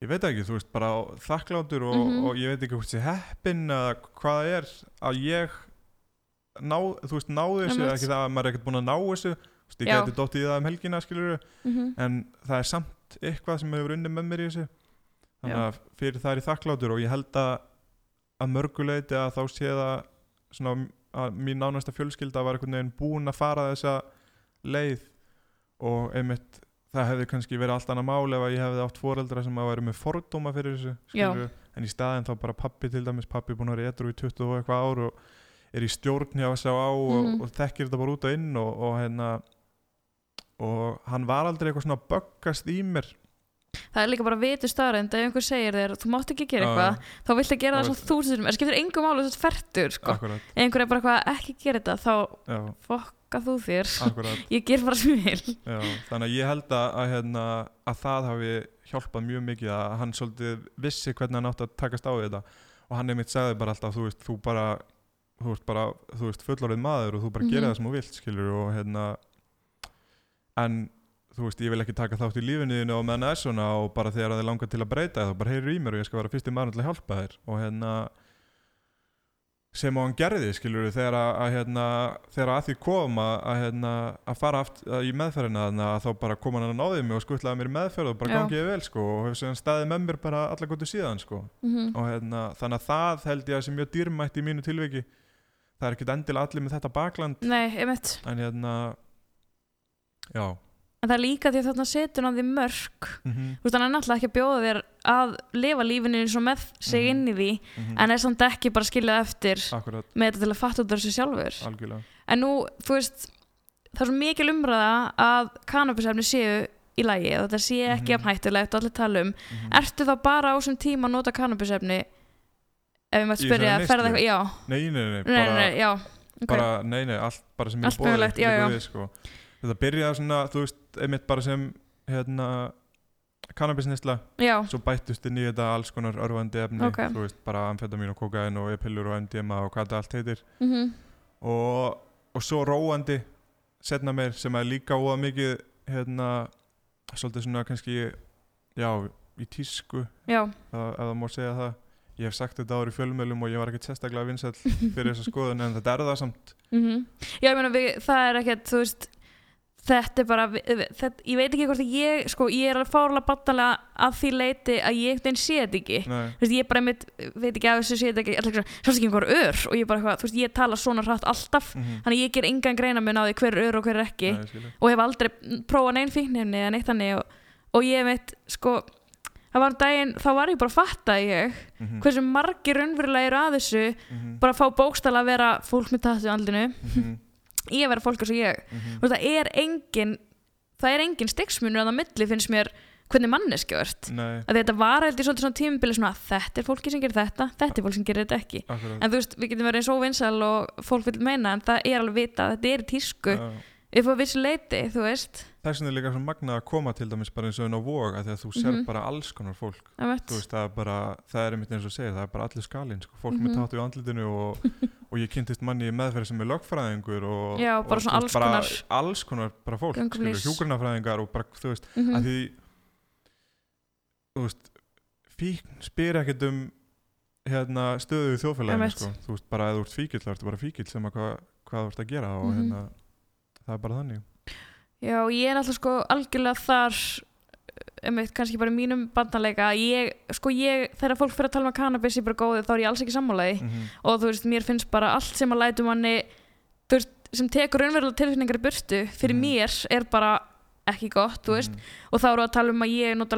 Ég veit ekki, þú veist, bara þakkláttur og, Mhm. og ég veit ekki hvort sé heppin eða hvað er að ég ná, þú veist, náðu þessu ekki það að maður er ekkert búin að ná þessu ég geti dottið í það um helgina skilur mm en það er samt eitthvað sem hefur unnið með mér í þessu þannig Já. að fyrir það er ég þakkláttur og ég held að að mörguleiti að þá sé það svona að mín nánasta fjölskylda var einhvern veginn búin að fara þessa leið og einmitt það hefði kannski verið allt annað mál ef að ég hefði átt foreldra sem að vera með fordóma fyrir þessu skilurðu. en í staðin þá bara pappi til dæmis pappi búin að vera edru í 20 og eitthvað ár og er í stjórn hjá S.A.A. og, Mhm. og þekkir þetta bara út og inn og, og hérna og hann var aldrei eitthvað svona að böggast í mér. Það er líka bara vitu staðrænd ef einhver segir þér, þú mátt ekki gera eitthvað þá viltu gera Það það svona þúsundum það skiptir engum máli þú ert fertur sko. ef einhver er bara eitthvað ekki gera þetta þá já, fokka þú þér. Ég ger bara sem ég vil. Þannig að ég held að, að, hérna, að það hafi hjálpað mjög mikið að hann svolítið vissi hvernig hann átti að takast á þetta. Og hann einmitt sagði bara alltaf þú veist, þú bara þú veist bara, þú veist, fullorðið maður og þú bara Mhm. gerir það sem þú vilt, skilur og hérna en þú veist, ég vil ekki taka þátt í lífinu þínu og meðan það er svona og bara þegar það er langað til að breyta þá bara heyrir í mér og ég skal vera fyrsti maður til að hjálpa þér. Og hérna sem á hann gerði, skilur þegar að, hérna, þegar að því kom að, að hérna, að fara aft, í meðferðina þannig að þá bara kom hann að náði mig og skuttlaði mér í meðferð og bara Já. gangið vel, sko og hefur séðan staðið með mér bara alla góttu síðan, sko. Mm og hérna, þannig að það held ég að sé mjög dýrmætt í mínu tilviki. Það er ekkert endilega allir með þetta bakland. Nei, hérna já. En það er líka því að þarna setur hann því mörg mm þú veist hann er náttúrulega ekki að bjóða þér að lifa lífinu eins og með sig Mhm. inn í því -hmm. en er samt ekki bara skiljað eftir akkurat, með þetta til að fatta út af þessu sjálfur. Algjörlega. En nú, þú veist það er svo mikil umræða að kannabisefni séu í lagi og þetta sé ekki Mhm. mm hættulegt og allir tala um. Mm -hmm. ertu þá bara á þessum tíma að nota kannabisefni? Ef ég maður spyrja þessari ferða eitthvað, já, nei, nei, nei, bara, nei, nei, já okay. bara, nei, nei, allt bara sem ég boði þetta byrjaði svona, þú veist, einmitt bara sem hérna kannabisnisla, svo bættust inn í þetta alls konar örfandi efni, Ok. þú veist, bara amfetamin og kokain og e-pillur og MDMA og hvað þetta allt heitir. Mm og, og svo róandi setna meir sem er líka óa mikið hérna, svolítið svona kannski já, í tísku já, ef það má segja það. Ég hef sagt þetta ári í fjölmjölum og ég var ekkert sérstaklega vinsæll fyrir þessa skoðun en þetta er það samt. Mm já, ég meina það er ekkert, þú veist þetta er bara, þetta, ég veit ekki hvort ég, sko, ég er alveg fárlega battalega að því leiti að ég einhvern veginn sé þetta ekki. Veist, ég bara einmitt, veit ekki að þessu sé þetta ekki ekki, svo ekki einhver ör? Og ég bara eitthvað, þú veist, ég tala svona hratt alltaf mhm, þannig að ég ger engan greinamun á því hver er ör og hver er ekki. Nei, og hef aldrei prófað neinn fíknefni eða neitt þannig og, og ég veit, sko það var um daginn, þá var ég bara að fatta ég Mhm, hversu margir raunverulega eru að þessu mhm, bara að fá bókstala að vera fólk með tattu andlinu að vera fólk eins og ég. Mhm. Þú veist, það er engin það er engin stiksmunur að það milli finnst mér hvernig manneski Nei, að þetta var held í svolítið svona tímubili svona þetta er fólki sem gerir þetta, þetta er fólk sem gerir þetta ekki. Akkurat. En þú veist, við getum verið eins óvinnsal og fólk vil meina en það er alveg vita að þetta er tísku. Já, upp á vissi leiti, þú veist þess vegna er líka svo magnað að koma til dæmis bara eins og inn á vog að því að þú sér Mhm. bara alls konar fólk veist það er bara, það er einmitt eins og segir það er bara allir skalinn, sko, fólk Mhm. með tátu í andlitinu og, og ég kynntist manni í meðferð sem er lögfræðingur og, Já, og, bara svona alls bara, konar. alls konar bara fólk, hjúgrunafræðingar og bara, þú veist, Mhm. að því þú veist fíkn spyr ekkert um hérna stöðu í þjóðfélaginu Einmitt. sko. þú veist bara þú ert fíkil þá ertu bara fíkil sem að hvað, hvað þú ert að gera og Mhm. hérna það er bara þannig Já, ég er alltaf sko algjörlega þar einmitt, kannski bara mínum bandanleika ég, sko ég, þegar fólk fyrir að tala um að cannabis er bara góði, þá er ég alls ekki sammálaði mm -hmm. og þú veist, mér finnst bara allt sem að lætu manni þú veist, sem tekur raunverulega tilfinningar í burtu fyrir Mhm. mér er bara ekki gott, þú veist og þá eru að tala um að ég nota,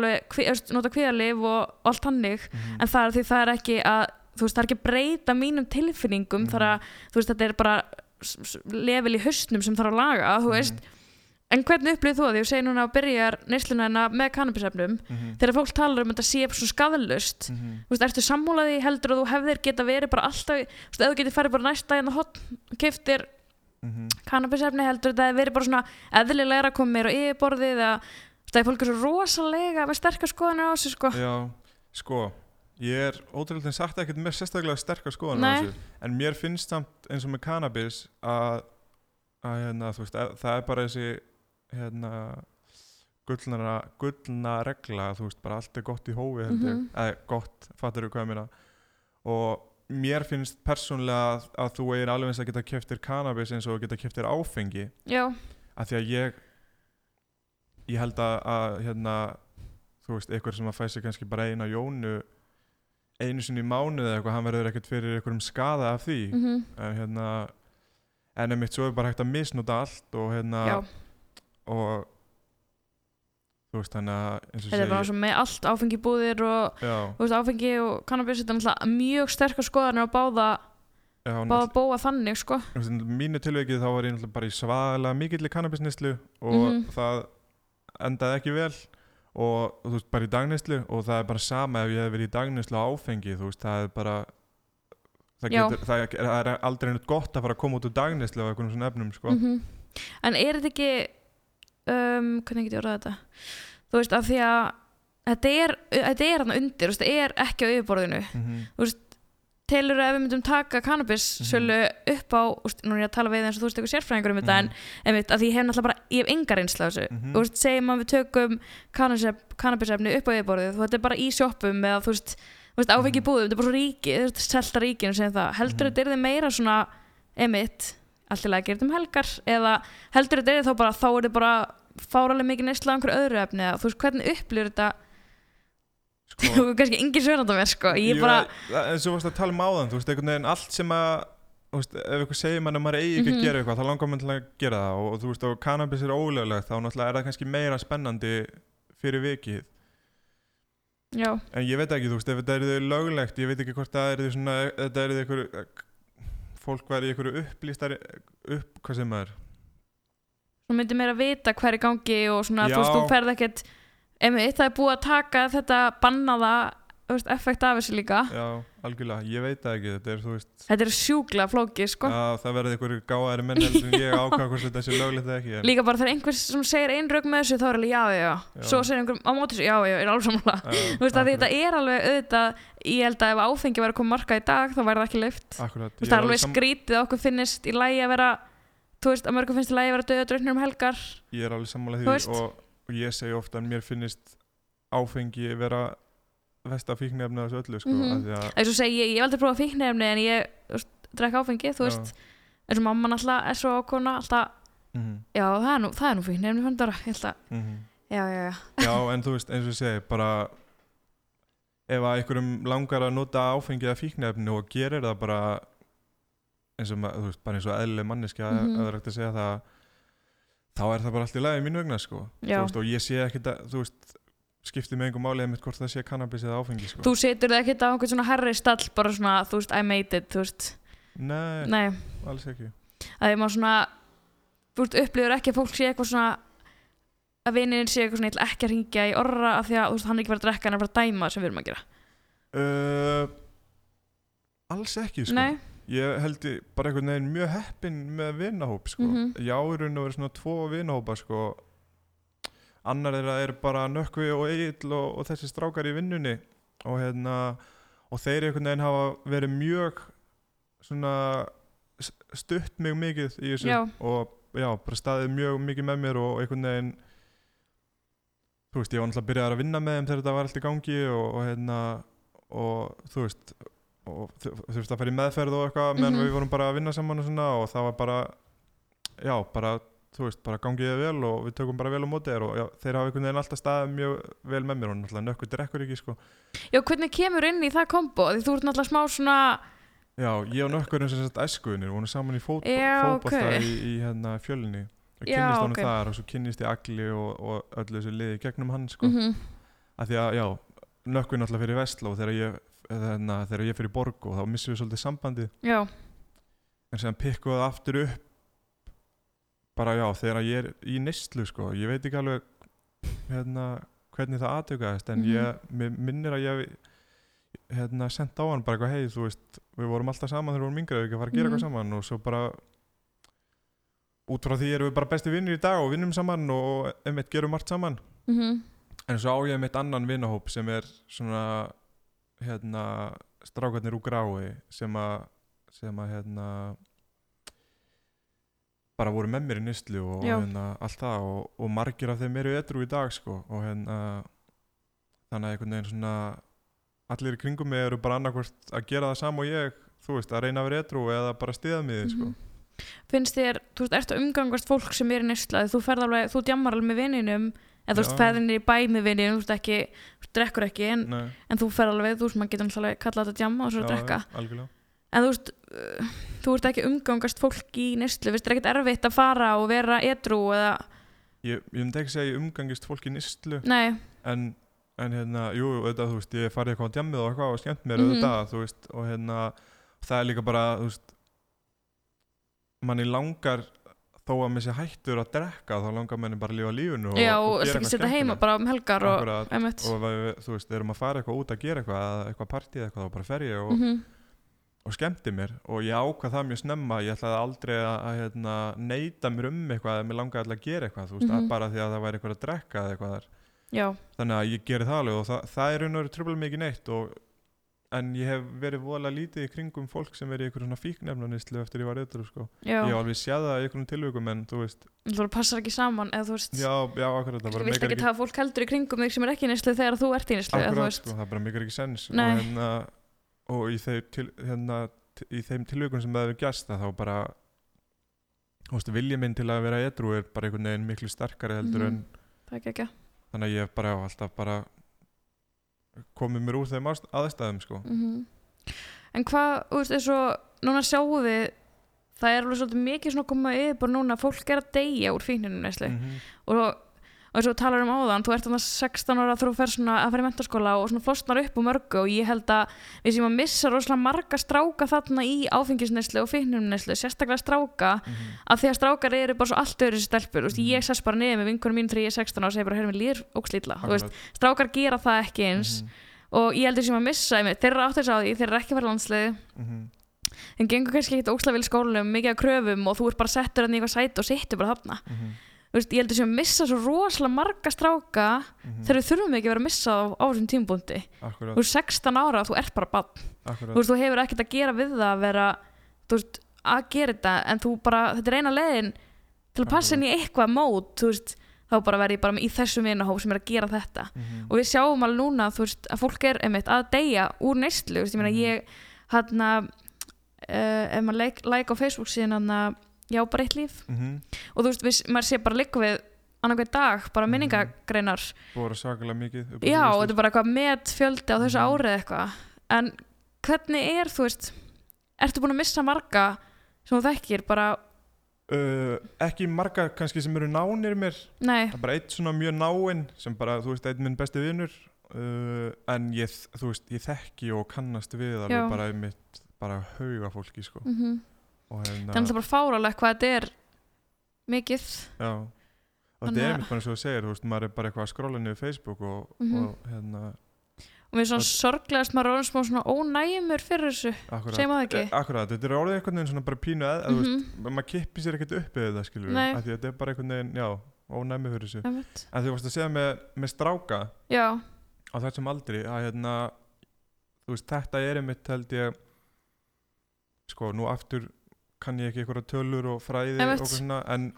nota kvíðalif og, allt hannig Mhm. en það er því það er ekki að þú veist, það er ekki breyta mínum tilfinningum Mhm. þar að, þú veist, þetta er bara level í haustnum sem þarf að laga þú veist, Mhm. en hvernig upplýð þú að því og segir núna að byrjar neysluna hennar með kannabisefnum Mhm. þegar fólk talar um að þetta sé svo skadalust Mhm. þú veist, ertu sammúlaði heldur að þú hefðir geta verið bara alltaf, þú veist, ef þú getur farið bara næsta en það hot, keftir Mhm. kannabisefni heldur hefði verið bara svona eðlilegra að meira á yfirborðið eða það er fólk er svo rosalega með sterkar skoðanir á þessu sko Já, sko ég er ótrúlega sagt ekkert með sérstaklega sterkar skoðan á þessu en mér finnst samt eins og með cannabis að, að hérna, þú veist, að, það er bara þessi hérna gullna, gullna regla þú veist, bara allt er gott í hófi ég, Mhm. eða gott, fattur þú hvað ég meina? Og mér finnst persónlega að, að þú eigir alveg eins að geta keftir cannabis eins og geta keftir áfengi. Já, að því að ég ég held að, að hérna, þú veist, einhver sem að fæ sig kannski bara eina jónu einu sinni í mánuði eða eitthvað, hann verður ekkert fyrir einhverjum skada af því. Mm en hérna en einmitt svo er bara hægt að misnota allt og hérna já. og þú veist þannig að eins og þetta er bara svo með allt áfengi búðir og já, þú veist, áfengi og kannabis þetta er náttúrulega mjög sterkar skoðanir á báða já, báða bóa þannig sko. Mínu tilveikið þá var ég náttúrulega bara í svaðalega mikill í kannabisnislu og Mhm. það endaði ekki vel og þú veist bara í dagnislu og það er bara sama ef ég hef verið í dagnislu á áfengi þú veist það er bara það, getur, það, er, það er aldrei neitt gott að fara að koma út úr dagnislu á einhvern svona efnum sko. Mhm. en er þetta ekki um, hvernig get ég orðað þetta þú veist, af því að þetta er, þetta er hann undir, þú veist, þetta er ekki á yfirborðinu Mhm. Telur ef við myndum taka cannabis Mhm. sölu upp á, úst, nú er ég að tala við eins og þú veist eitthvað sérfræðingur um þetta Mhm. en einmitt, að ég hef náttúrulega bara, ég hef enga reynsla af þessu Mhm. þú veist, segjum að við tökum kannabisef- kannabisefni upp á yfirborðið þú þetta er bara í sjoppum eða þú veist, veist áfengi Mhm. búðum, þetta er bara svo ríki þú veist, selta ríkinu sem það, heldur Mhm. þetta er þið meira svona, einmitt allt í lagi að gera þetta um helgar eða heldur þetta er þá bara, þá er þetta bara fáralega mikið neysla á einhverju öðru efni eða þú veist, sko, kannski engin svörnand á mér sko, ég bara, eins og þú varst að tala um áðan þú veist einhvern veginn allt sem að veist, ef eitthvað segir mann að maður eigi ekki Mhm. að gera eitthvað þá langar mann til að gera það og, þú veist og cannabis er ólöglegt þá náttúrulega er það kannski meira spennandi fyrir vikið já En ég veit ekki, þú veist, ef þetta er þau löglegt, ég veit ekki hvort það er þau svona, þetta er þau ykkur, fólk væri í ykkur upplýstari, upp, hvað sem er? þú myndir meira vita hver er í gangi og svona, Já. þú veist, þú ferð ekkert einmitt, það er búið að taka þetta bannaða, veist, effekt af þessu líka Já, algjörlega, ég veit það ekki, þetta er, veist, þetta er sjúkla flóki, sko að það verði ykkur gáðari menn en ég ákvað hvort þetta sé löglegt eða ekki. En, líka bara þegar einhver sem segir einn rauk með þessu þá er alveg já, já, já, Já. svo segir einhver á móti þessu, já, já, er alveg Já, þú veist að þetta er alveg auðvitað ég held að ef áfengi að koma marka í dag þá væri það ekki leift Akkurat, veist, það er alveg sam- skrítið að okkur finnist í lægi að vera þú veist, að mörgum finnst í lægi að vera döða draunir um helgar Ég er alveg sammála Þú því veist. og, og ég segi ofta að mér finnist áfengi vera vesta fíknefni af þessu öllu, sko, mm því að, og segi, ég, ég hef aldrei prófað fíknefni en ég, drekka áfengi þú veist, eins og mamma alltaf er svo ákona alltaf, mm já, það er nú, það er nú fíknefni bara, ég held að, -hmm. já, já, já Já, en þú veist, eins og ég segi, bara ef að einhverjum langar að nota áfengi eða fíknefni og gerir það bara eins og, þú veist, bara eins og eðlileg manneskja mm Mhm. -hmm. eða rægt að segja það þá er það bara allt í lagi mín vegna, sko. Veist, og ég sé ekkit að, þú veist skipti með einhver máli eða mitt hvort það sé cannabis eða áfengi, sko. Þú setur það ekkert á einhvern svona herri stall bara svona, þú veist, I made it, þú veist. Nei, nei, alls ekki. Að því maður svona þú veist, upplifur ekki að fólk sé eitthvað svona að vinnin sé eitthvað svona ekki að ringja í orra af því að þú veist, hann er ekki verið að drekka hann er bara að dæma sem við erum að gera. Uh, Alls ekki, sko. Nei, ég held ég bara einhvern veginn mjög heppin með vinahóp sko. Mhm. ég á í raun og verið svona tvo vinahópa sko. annar þeirra er bara nökkvi og eigill og, og þessi strákar í vinnunni og hérna og þeir einhvern veginn hafa verið mjög svona stutt mig mikið í þessu Já. og já, bara staðið mjög mikið með mér og einhvern veginn þú veist, ég var náttúrulega byrjaðar að vinna með þeim þegar þetta var allt í gangi og, og hérna og þú veist og þu- þurfti að fara í meðferð og eitthvað meðan Mhm. við vorum bara að vinna saman og svona og það var bara já, bara, þú veist, bara gangið þið vel og við tökum bara vel á móti þér og já, þeir hafa einhvern veginn alltaf staðið mjög vel með mér og náttúrulega nökkur drekkur ekki sko Já, hvernig kemur inn í það kombo? Því þú ert náttúrulega smá svona Já, ég og nökkur og þess að æskuðinir vorum saman í fót, Já, fótbolta ok. í, í hérna fjölni og Já, kynnist honum ok. þar og svo kynnist ég agli og, og öllu þessu liði gegnum hann sko mm að því að já, nökkvi náttúrulega fyrir Vestló þegar ég, þegar, þegar ég fyrir Borg og þá missum við svolítið sambandið. Já, en sem pikkuðu það aftur upp. Bara já, þegar ég er í neyslu sko, ég veit ekki alveg hérna, hvernig það aðtökaðist en Mhm. ég, mér minnir að ég hérna, sendt á hann bara eitthvað hei, þú veist, við vorum alltaf saman þegar við vorum yngri, við ekki að fara að gera Mhm. eitthvað saman. Og svo bara út frá því erum við bara besti vinnir í dag og vinnum saman og einmitt gerum margt saman. Mm En svo á ég mitt annan vinahóp sem er svona hérna strákarnir úr grái sem að sem að hérna bara voru með mér í nýstlu og Já. hérna allt það og, og margir af þeim eru edru í dag sko og hérna þannig að einhvern veginn svona allir í kringum mig eru bara annarkvort að gera það sama og ég þú veist að reyna að vera edru eða bara stiða mig sko Mhm. Finnst þér, þú veist, ertu að umgangast fólk sem er í neysla, þú ferð alveg, þú djammar alveg með vininum, eða þú veist, Já. ferðin í bæ með vininum, þú veist ekki, þú drekkur ekki, en, en þú ferð alveg, þú veist, maður getur náttúrulega kallað þetta djamma og svo að drekka. algjörlega En þú veist, uh, þú ert ekki umgangast fólk í neyslu, veist, er ekkert erfitt að fara og vera edru eða, Ég, ég myndi ekki segja að ég umgangist fólk í nýstlu nei, en, en hérna, jú, auðvitað, þú veist, ég farið eitthvað á djammið og eitthvað og skemmt mér Mhm. auðvitað, þú veist, og hérna það er líka bara, þú veist manni langar þó að mér sé hættur að drekka þá langar manni bara að lifa lífinu og, já, og gera eitthvað setja heima skemmtilegt. bara um helgar og, Akkurat, einmitt. og við, þú veist, erum að fara eitthvað út að gera eitthvað eða eitthvað partíð eitthvað, þá bara fer ég og, Mhm. og skemmti mér og ég ákvað það mjög snemma ég ætlaði aldrei að, að hérna, neyta mér um eitthvað eða mér langaði alltaf að gera eitthvað þú veist, Mhm. mm bara því að það væri eitthvað að drekka eða eitthvað þar Já, þannig að ég geri það alveg og það, það er raun og veru tröfla mikið neitt og, en ég hef verið voðalega lítið í kringum fólk sem verið í einhverjum svona fíknefnanislu eftir ég var eitthvað sko. já, ég hef alveg séð það í einhverjum tilvíkum en þú veist, þú passar ekki saman, eða þú veist, já, já, akkurat það þú meikar ekki hafa fólk heldur í kringum þig sem er ekki í neyslu þegar þú ert í þú akkurat, veist, sko, það bara meikar ekki sens. Og, hérna, og í, þeim til, hérna, í þeim tilvíkum sem það hefur gæst þá bara þú veist, vilja minn til að vera edru er bara einhvern veginn miklu sterkari heldur Mhm. en það er þannig að ég hef bara já, alltaf bara komið mér úr þeim aðstæðum sko. Mm En hvað, þú veist, eins og núna sjáum við það er alveg svolítið mikið svona að koma yfir bara núna að fólk er að deyja úr fíkninu neyslu Mhm. og, og eins og talar um áðan þú ert þannig 16 ára þú fer svona að fara í mentaskóla og svona flosnar upp úr mörgu og ég held að við sem að missa rosalega marga stráka þarna í áfengisneslu og fíkninu sérstaklega stráka Mhm. að því að strákar eru bara svo allt öðru sér stelpur, mm. Mhm. ég sess bara niður með vinkunum mín þegar ég er 16 ára og segir bara, líður ógslítla, þú veist, Akkurat. strákar gera það ekki eins Mhm. og ég heldur sem að missa einmitt, þeir eru áttur á því, þeir eru ekki að fara landslið Mhm. þeim gengur kannski ekkert óslega vel í skólanum mikið af kröfum og þú ert bara settur hann í eitthvað sæti og sittur bara þarna Mhm. Þú veist, ég heldur sem að missa svo rosalega marga stráka Mhm. þegar við þurfum ekki að vera að missa á, á þessum tímbúndi þú ert 16 ára, þú ert bara bann þú veist, þú hefur ekkert að gera við það að vera þú veist, að gera þetta en þú bara, þetta er eina leiðin til að passa inn í eitthvað mót þú veist, þá bara verð ég bara í þessum vinahóp sem er að gera þetta Mhm. og við sjáum alveg núna veist, að fólk er einmitt að deyja úr veist, ég meina Mhm. ég hann að uh, ef maður like, like á Facebook síðan hann að já bara eitt líf. Mhm. og þú veist, við, maður sé bara líka við annarkveð dag, bara Mhm. minningagreinar. Voru svakalega mikið já, og þetta er bara eitthvað met fjöldi á þessu Mhm. árið eitthvað. En hvernig er, þú veist ertu búin að missa marga sem þú þekkir, bara, Uh, ekki marga kannski sem eru nánir mér. Nei. Það er bara eitt svona mjög náinn sem bara, þú veist, einn minn besti vinur. Uh, en ég, þú veist, ég þekki og kannast við alveg bara einmitt bara hauga fólki, sko. Mm og hérna, það er alltaf bara fáralegt hvað þetta er mikið. Já. Og þetta er að- einmitt bara eins og þú segir, þú veist, maður er bara eitthvað að skrolla niður Facebook og, Mhm. og hérna og mér er svona sorglegast maður er orðin smá svona ónægjumur fyrir þessu Segir maður ekki? Eh, akkurat, þetta er orðið einhvern veginn svona bara pínu eð, mm Mhm. veist, maður kippir sér ekkert upp eða það skilur af því að þetta er bara einhvern veginn, já, ónæmi fyrir þessu. En þú varst að segja með, með stráka já, á þessum aldri að hérna, þú veist, þetta er einmitt held ég sko, nú aftur kann ég ekki einhverja tölur og fræði og eitthvað svona, en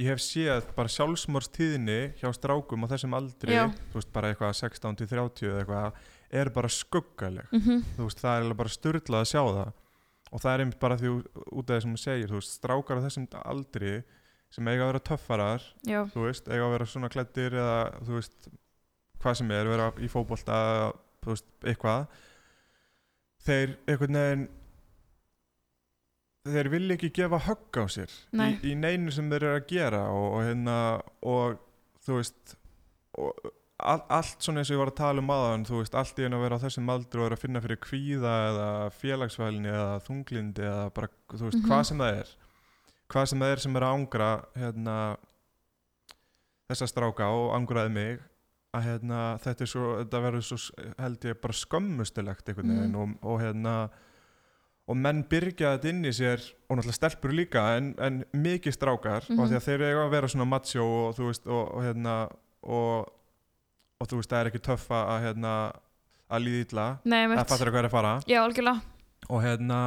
ég hef séð bara sjálfsmórstíðinni hjá strákum á þessum aldri, Já. þú veist, bara eitthvað 16 til 30 eða eitthvað, er bara skuggaleg. Mhm, þú veist, það er bara styrlað að sjá það. Og það er einmitt bara því út af það sem hún segir, þú veist, strákar á þessum aldri sem eiga að vera töffarar já, þú veist, eiga að vera svona klættir eða þú veist, hvað sem er vera í fótbolta, þú veist, eitthvað þeir einhvern veginn þeir vilja ekki gefa högg á sér Nei. í, í neinu sem þeir eru að gera og, og hérna og þú veist og, all, allt svona eins og ég var að tala um aðan þú veist, allt í einu að vera á þessum aldri og vera að finna fyrir kvíða eða félagsfælni eða þunglindi eða bara, þú veist, Mhm. hvað sem það er hvað sem það er sem er að ángra hérna þessa stráka og angraði mig að hérna, þetta þetta verður svo held ég bara skömmustulegt einhvern veginn Mhm. og, og hérna og menn byrja þetta inn í sér og náttúrulega stelpur líka en, en mikið strákar Mhm. og því að þeir eiga að vera svona macho og þú veist og, og hérna og, og þú veist það er ekki töff að að, hérna að illa. Nei, það fattur hvað er að fara. Já, og hérna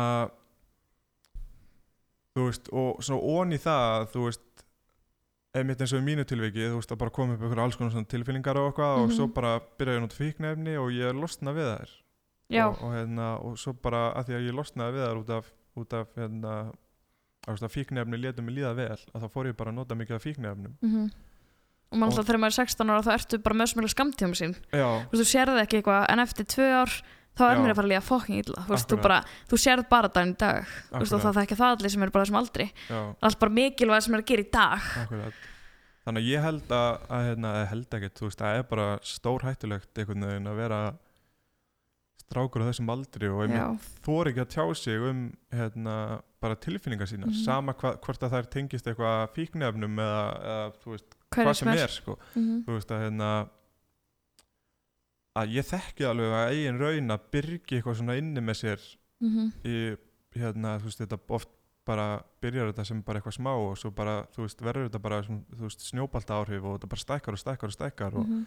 þú veist og svona ón í það þú veist einmitt eins og í mínu tilviki þú veist að bara koma upp ykkur alls konar svona tilfinningar og eitthvað og Mhm. svo bara byrja ég að nota fíknefni og ég losna við þær og, og hérna og svo bara að því að ég losnaði við þær út af, út af hérna að að fíknefni letur mig líða vel að þá fór ég bara að nota mikið af fíknefnum mhm. Og mann Og- alltaf þegar maður er 16 ára þá ertu bara með svona skamtíðum sín. Já, þú sérði ekki eitthvað en eftir tvö ár þá er mér að fara að líða fokking illa. Þú veist, þú bara, þú sérð bara daginn í dag. Veist, og það er ekki það allir sem eru bara þessum aldri. Allt bara mikilvæg sem er að gera í dag. Akkurat. Þannig að ég held að, að hérna, eða held ekkert, þú veist, það er bara stór hættulegt einhvern veginn að vera strákur á þessum aldri og þóri ekki að tjá sig um hérna, bara tilfinningar sínar Mhm. sama hva, hvort að þær tengist eitthvað fíknefnum eða, eða veist, hvað sem er sko. Mhm. þú veist að hérna að ég þekki alveg að eigin raun að byrgi eitthvað svona inni með sér Mhm. í hérna, þú veist, þetta oft bara byrjar þetta sem bara eitthvað smá og svo bara, þú veist, verður þetta bara þú veist, snjóbalta áhrif og þetta bara stækkar og stækkar og stækkar og, Mhm.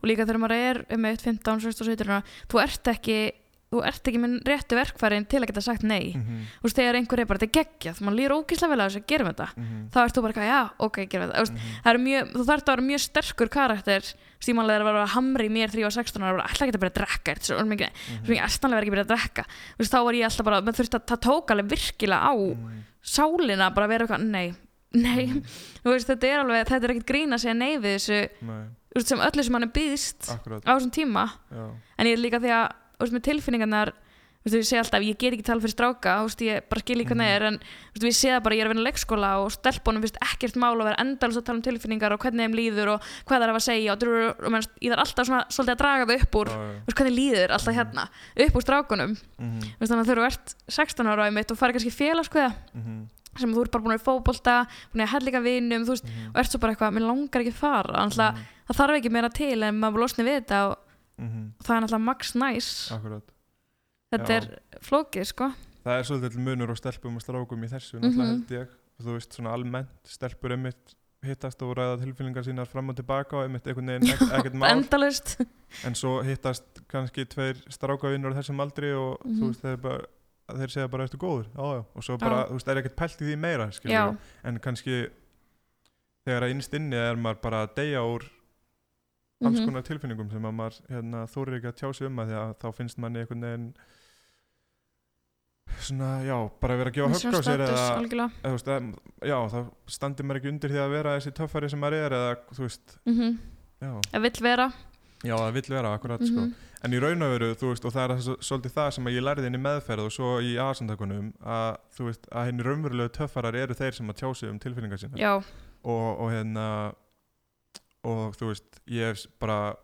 Og líka þegar maður er um eitt 15, 16, 17 ára, þú ert ekki þú ert ekki með réttu verkfærin til að geta sagt nei. Mhm, þú veist, þegar einhver er bara, þetta er geggjað maður líður ógíslega vel að þessu, gerum þetta. Mhm, þá ert þú bara, já, ok, gerum þetta. Þú veist, það er mjög, þú þarf að vera mjög sterkur karakter stímanlega að vera að hamri í mér þegar ég var 16 ára, bara, ætla ekki að að drekka þetta svo mikið, mhm, estanlega verið ekki að byrja að drekka. Þú veist, þá var ég alltaf bara, þurfti að það tók alveg virkilega á mhm, sálina bara að vera eitthvað, nei, nei. Mhm, þú veist, þetta er er ekkert grín að segja nei við þessu, nei, veist, sem öllu sem hann er býðst akkurat, á þessum tíma. Já, en ég er líka því að veist, með tilfinningarnar veist, ég segi alltaf, ég ger ekki tala fyrir stráka ég bara skil ekki hvernig það er en þú veist, ég sé það bara, ég er að vinna leikskóla og stelpunum finnst ekkert mál að vera endalist að tala um tilfinningar og hvernig þeim líður og hvað það er að segja og, drur, og menn, ég þarf alltaf svona svolítið að draga það upp úr hvernig líður alltaf Mhm. hérna upp úr strákunum. Mhm, þannig að þegar þú ert 16 ára á mitt og farið kannski mhm, sem þú ert bara búin að fótbolta búin að hella vinum, þú veist, mhm, og ert svo bara eitthvað, mér langar ekki að fara. Mhm, það þarf ekki meira til en maður losni við þetta og, mhm, og það er náttúrulega max næs akkurat. Þetta Já. er flókið, sko. Það er svolítið munur og stelpum og strákum í þessu Mhm. náttúrulega held ég. Og þú veist svona almennt stelpur einmitt hittast og ræða tilfinningar sínar fram og tilbaka og einmitt einhvern veginn ek ekkert mál. En svo hittast kannski tveir strákavinnur á þessum aldri og Mhm. þú veist þeir, bara, þeir segja bara eftir góður? Já, já. og svo bara, þú veist, það er ekkert pælt í því meira en kannski þegar að innst inni er maður bara að deyja úr alls mhm, konar tilfinningum sem að maður hérna, þórir ekki að tjá sig um að því að þá finnst manni einhvern veginn svona, já, bara að vera að gefa högg á sér eða, eða veist, að, já, þá standir maður ekki undir því að vera þessi töffari sem maður er eða, þú veist, mhm, já. Það vill vera. Já, það vill vera, akkurat, sko. Mhm, en í raun og veru, þú veist, og það er svo- svolítið það sem ég lærði inn í meðferð og svo í aðsandakunum að, þú veist, að henni raunverulegu töffarar eru þeir sem að tjá sig um tilfinningar sína já, og, og hérna og þú veist, ég hef bara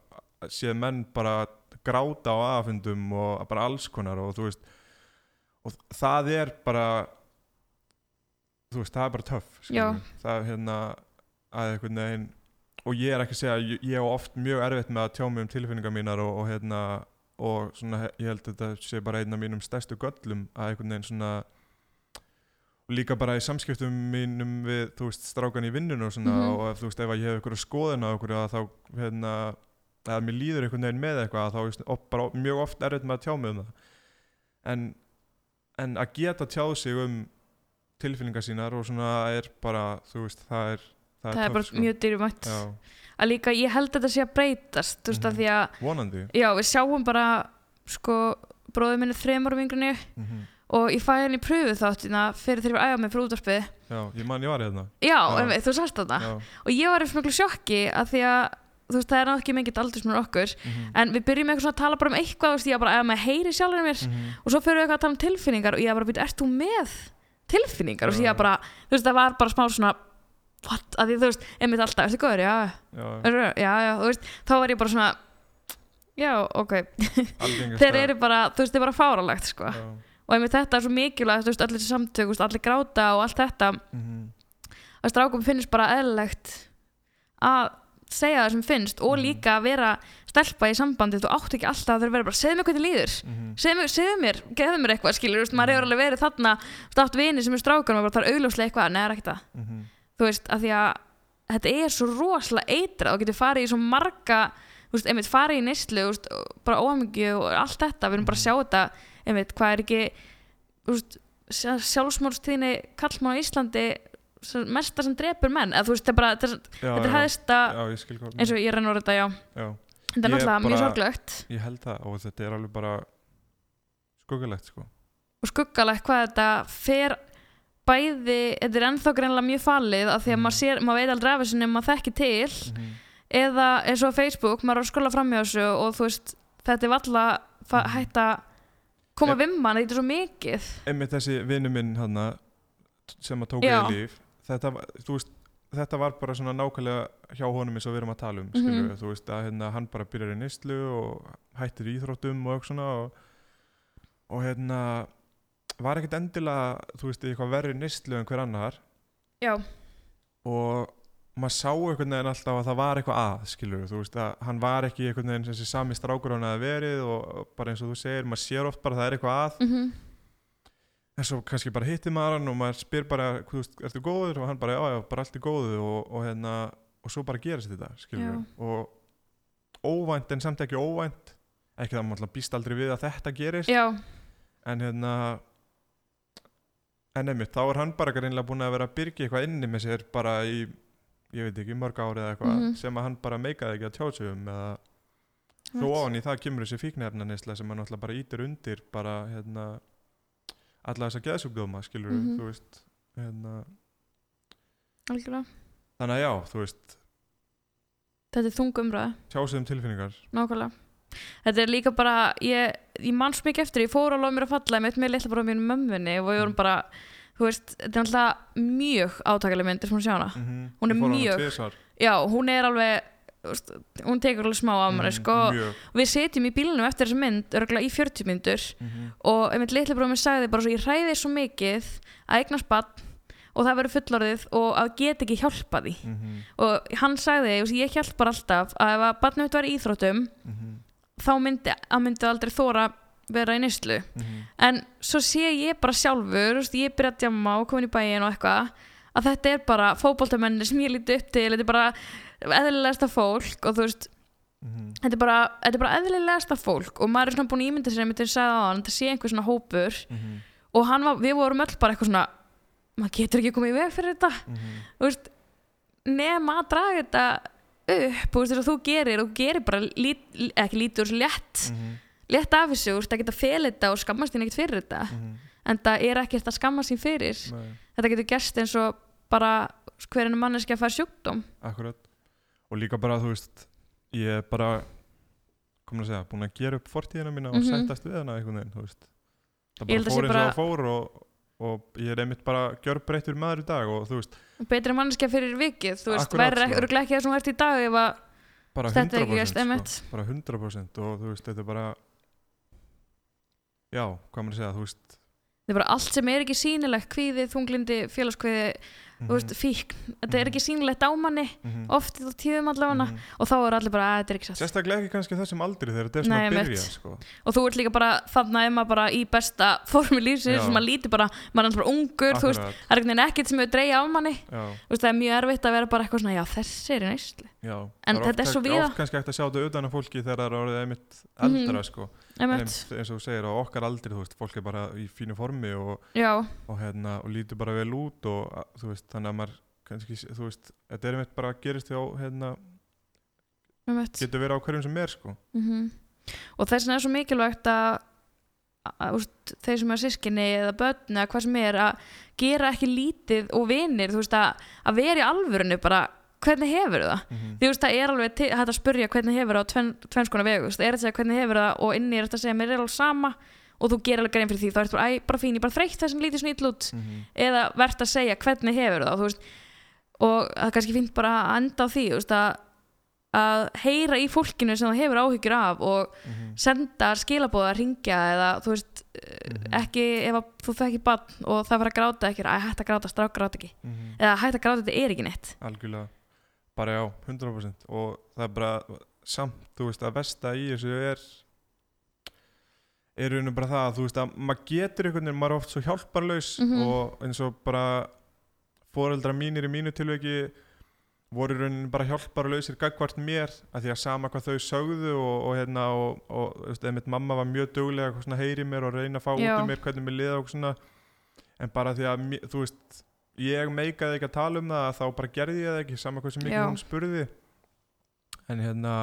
séð menn bara gráta á aðfundum og bara alls konar og þú veist og það er bara þú veist, það er bara töff Já. skilurðu. það er hérna að einhvern veginn og ég er ekki að segja ég, á oft mjög erfitt með að tjá mig um tilfinningar mínar og, og hérna og svona ég held að þetta sé bara einn af mínum stærstu göllum að einhvern veginn svona líka bara í samskiptum mínum við, þú veist, strákan í vinnun og svona Mhm. og ef þú veist, ef að ég hef einhverja skoðun á einhverju að þá, hérna eða mér líður einhvern veginn með eitthvað þá er op, bara mjög oft erfitt með að tjá mig um það en, en að geta tjáð sig um tilfinningar sínar og svona er bara, þú veist, það er það það er bara sko. mjög dýrumætt Já, að líka ég held að þetta sé að breytast þú veist að Mhm. því að vonandi. Já við sjáum bara sko bróðið minni þremur vingrinni mm og ég fæ henni pröfu þáttina fyrir þegar ég var að æfa mig fyrir útvarpið. Já, ég man ég var hérna. Já, Já. þú þetta Já, og ég var í smöglu sjokki að því að þú veist það er náttúrulega ekki mikið aldursmur okkur mhm, en við byrjum eitthvað svona að tala bara um eitthvað þú veist ég var bara að að heyri sjálfur mér. Mhm, og svo fyrir við eitthvað að tala um tilfinningar og ég var bara að byrja, ert þú með tilfinningar? Og Já. var bara, þú veist það var bara smá svona what, að því þú veist, einmitt alltaf, ertu góður, já, já, já, já, já, þú veist þá var ég bara svona já, ok, þeir eru bara þú veist, þeir eru bara fáralegt, sko. Já, og einmitt þetta er svo mikilvægt, þú veist, allir samtök þú veist, allir gráta og allt þetta. Mhm, að strákum finnst bara eðlilegt að segja það sem finnst og Mhm. líka að vera stelpa í sambandi. Þú átt ekki alltaf að þeir vera bara, segðu mér hvað þið líður. Mhm, segðu mér, segðu mér, geðu mér eitthvað skilur, þú veist, maður hefur alveg verið þarna státt vini sem er strákar og bara er augljóslega eitthvað, neða ekki það, mhm, þú veist, að því að þetta er svo rosalega eitra og getur farið í svo marga, þú veist, einmitt farið í og bara óhamingju og allt þetta, við erum bara að sjá þetta einmitt, hvað er ekki þú veist, sjálfsmórstíðinni kallmann á Íslandi sem- mesta sem drepur menn, eða þú veist, þetta er bara þetta er, hæðista eins og ég rennur þetta, já. Já, þetta er náttúrulega mjög sorglegt. ég held það og þetta er alveg bara skuggulegt sko. Og skuggalegt hvað þetta fer bæði, þetta er ennþá greinlega mjög falið af því að Mhm. maður, sér, maður veit aldrei af þessu nema maður þekki til mhm, eða eins og Facebook, maður er að skrolla fram hjá þessu og þú veist, þetta er valla Mhm. hægt að koma mann, þetta er svo mikið einmitt þessi vinnu minn hana, sem að tóka í líf þetta, veist, þetta var bara svona nákvæmlega hjá honum eins og við erum að tala um Mhm. mm þú veist að hérna, hann bara byrjar í neyslu og hættir í íþróttum og eitthvað svona og, og hérna var ekkert endilega þú veist, eitthvað verri neyslu en hver annar. Já, og maður sá einhvern veginn alltaf að það var eitthvað að skilur þú veist að hann var ekki einhvern veginn þessi sami strákur hann að verið og bara eins og þú segir, maður sér oft bara að það er eitthvað að. Mm en svo kannski bara hittir maður hann og maður spyr bara, þú veist, ertu góður? Og hann bara, já, já, bara allt er góðu. Og, og hérna, og svo bara gerist þetta skilur Já. og óvænt en samt ekki óvænt. Ekki það maður býst aldrei við að þetta gerist. Já, en hérna en einmitt, þá er hann bara greinlega búin að vera að byrja eitthvað inni með sér bara í ég veit ekki, mörg ári eða eitthvað Mhm. sem að hann bara meikaði ekki að tjá sig um eða svo ofan í það kemur þessi fíknefnanisla sem hann náttúrulega bara ítir undir bara hérna alla þessa geðsjúkdóma skilur Mhm. þú veist hérna, algjörlega. Þannig að já, þú veist. Þetta er þung umræða. Tjá sig um tilfinningar. Nákvæmlega þetta er líka bara, ég, ég mann svo mikið eftir ég fór alveg mér að falla með með litla bara mínu mömmunni og við vorum bara þú veist, þetta er alltaf mjög átakalega myndir sem hún sjá hana. Mm -hmm. Hún er mjög- já, hún er alveg þú veist, hún tekur alveg smá á manni sko. Mhm, mjög. Við setjum í bílunum eftir þessa mynd örgulega í 40 myndur mm -hmm. og einmitt litla bróðum sagði bara svo ég hræði svo mikið að eignast bann og það verður fullorðið og að geta ekki hjálpa því. Mhm, og hann sagði, þú veist, ég hjálp bara alltaf að ef að barnið mitt var í íþróttum mhm, þá myndi, að myndi aldrei þóra vera í neyslu. Mhm, en svo sé ég bara sjálfur veist, ég byrja að djamma og komin í bæin og eitthvað að þetta er bara fótboltamenni sem ég líti upp til, þetta er bara eðlilegasta fólk og þú veist mhm, þetta er bara, þetta er bara eðlilegasta fólk og maður er svona búin að ímynda sér einmitt þegar ég sagði á hann, þetta sé einhver svona hópur mhm, og hann var, við vorum öll bara eitthvað svona maður getur ekki komið í veg fyrir þetta. Mhm, veist, nema að draga þetta upp, að þú gerir og gerir bara, lít, ekki lítur létt, mhm, létt af þessu, þú veist, það geta fel þetta og skammast þín ekkert fyrir þetta. Mhm, en það er ekkert að skammast þín fyrir. Nei, þetta getur gerst eins og bara hverjum manneski að fara sjúkdóm. Akkurat. Og líka bara, þú veist ég er bara komin að segja, búin að gera upp fortíðina mína og Mhm. sættast við hana veginn, þú veist. Það bara að fór eins og bara- fór og, og ég er einmitt bara gjörbreyttur maður í dag og þú veist, betri manneski fyrir vikið, þú veist, verður sko. ekki, það sem ert í dag ef að Þetta 100% ekki gerst, sko, einmitt. bara 100% og þú veist, þetta er bara já, hvað maður að segja, þú veist þetta er bara allt sem er ekki sýnilegt kvíði, þunglindi, félagskvíði þú veist, fíkn, þetta er ekki sýnilegt á manni Mhm. oft í tíðum allavega Mhm. og þá er allir bara að þetta er ekki satt Sérstaklega ekki kannski þessum aldri þegar þetta er svona að byrja sko. og þú ert líka bara þarna ema bara í besta formi lífsins sem maður lítur bara, maður er alltaf bara ungur þú veist, það er ekkert sem hefur dreigja af manni já, þú veist, það er mjög erfitt að vera bara eitthvað svona já þessi er í já. En Það þetta er svo víða. Oft kannski hægt að sjá þetta utan á fólki þegar það er orðið einmitt Mhm. eldra sko. Eins og þú segir á okkar aldri þú veist, fólk er bara í fínu formi og, og, hérna, og lítur bara vel út og að- þú veist, þannig að maður kannski, þú veist, þetta er einmitt bara gerist á, hérna, getur verið á hverjum sem er sko. mm og þess vegna er svo mikilvægt að, að þeir sem er sískinni eða börn eða hvað sem er að gera ekki lítið og vinir þú veist að, að vera í alvörinu bara hvernig hefur það mm því þú veist það er alveg hægt að spurja hvernig hefur það á tven, tvennskona vegu, veist, er að segja hvernig hefur það og inni er þetta að segja mér er alveg sama og þú gerir alveg grein fyrir því, þá ertu bara, æ, bara fín, ég bara þreytt þessum lítið snýll út -hmm. eða verðt að segja hvernig hefur það veist, og það er kannski fínt bara að enda á því veist, að, að heyra í fólkinu sem það hefur áhyggjur af og Mhm. senda skilabóða að ringja eða þú veist Mhm. ekki ef að þú þekki bann og það fyrir að gráta ekki að hægt að gráta, strák gráta ekki Mhm. eða hægt að gráta þetta er ekki neitt algjörlega bara já, 100% og það er bara samt, þú veist, að versta í þessu er er rauninu bara það að þú veist að maður getur einhvern veginn, maður er oft svo hjálparlaus Mhm. og eins og bara foreldra mínir í mínu tilveki voru í rauninni bara hjálparlausir gagvart mér að því að sama hvað þau sögðu og, og hérna og, og þú veist, einmitt mamma var mjög duglega að heyri mér og reyna að fá Já. út í mér hvernig mér liða og svona en bara því að, þú veist ég meikaði ekki að tala um það þá bara gerði ég það ekki, sama hvað sem mikið hún spurði. En hérna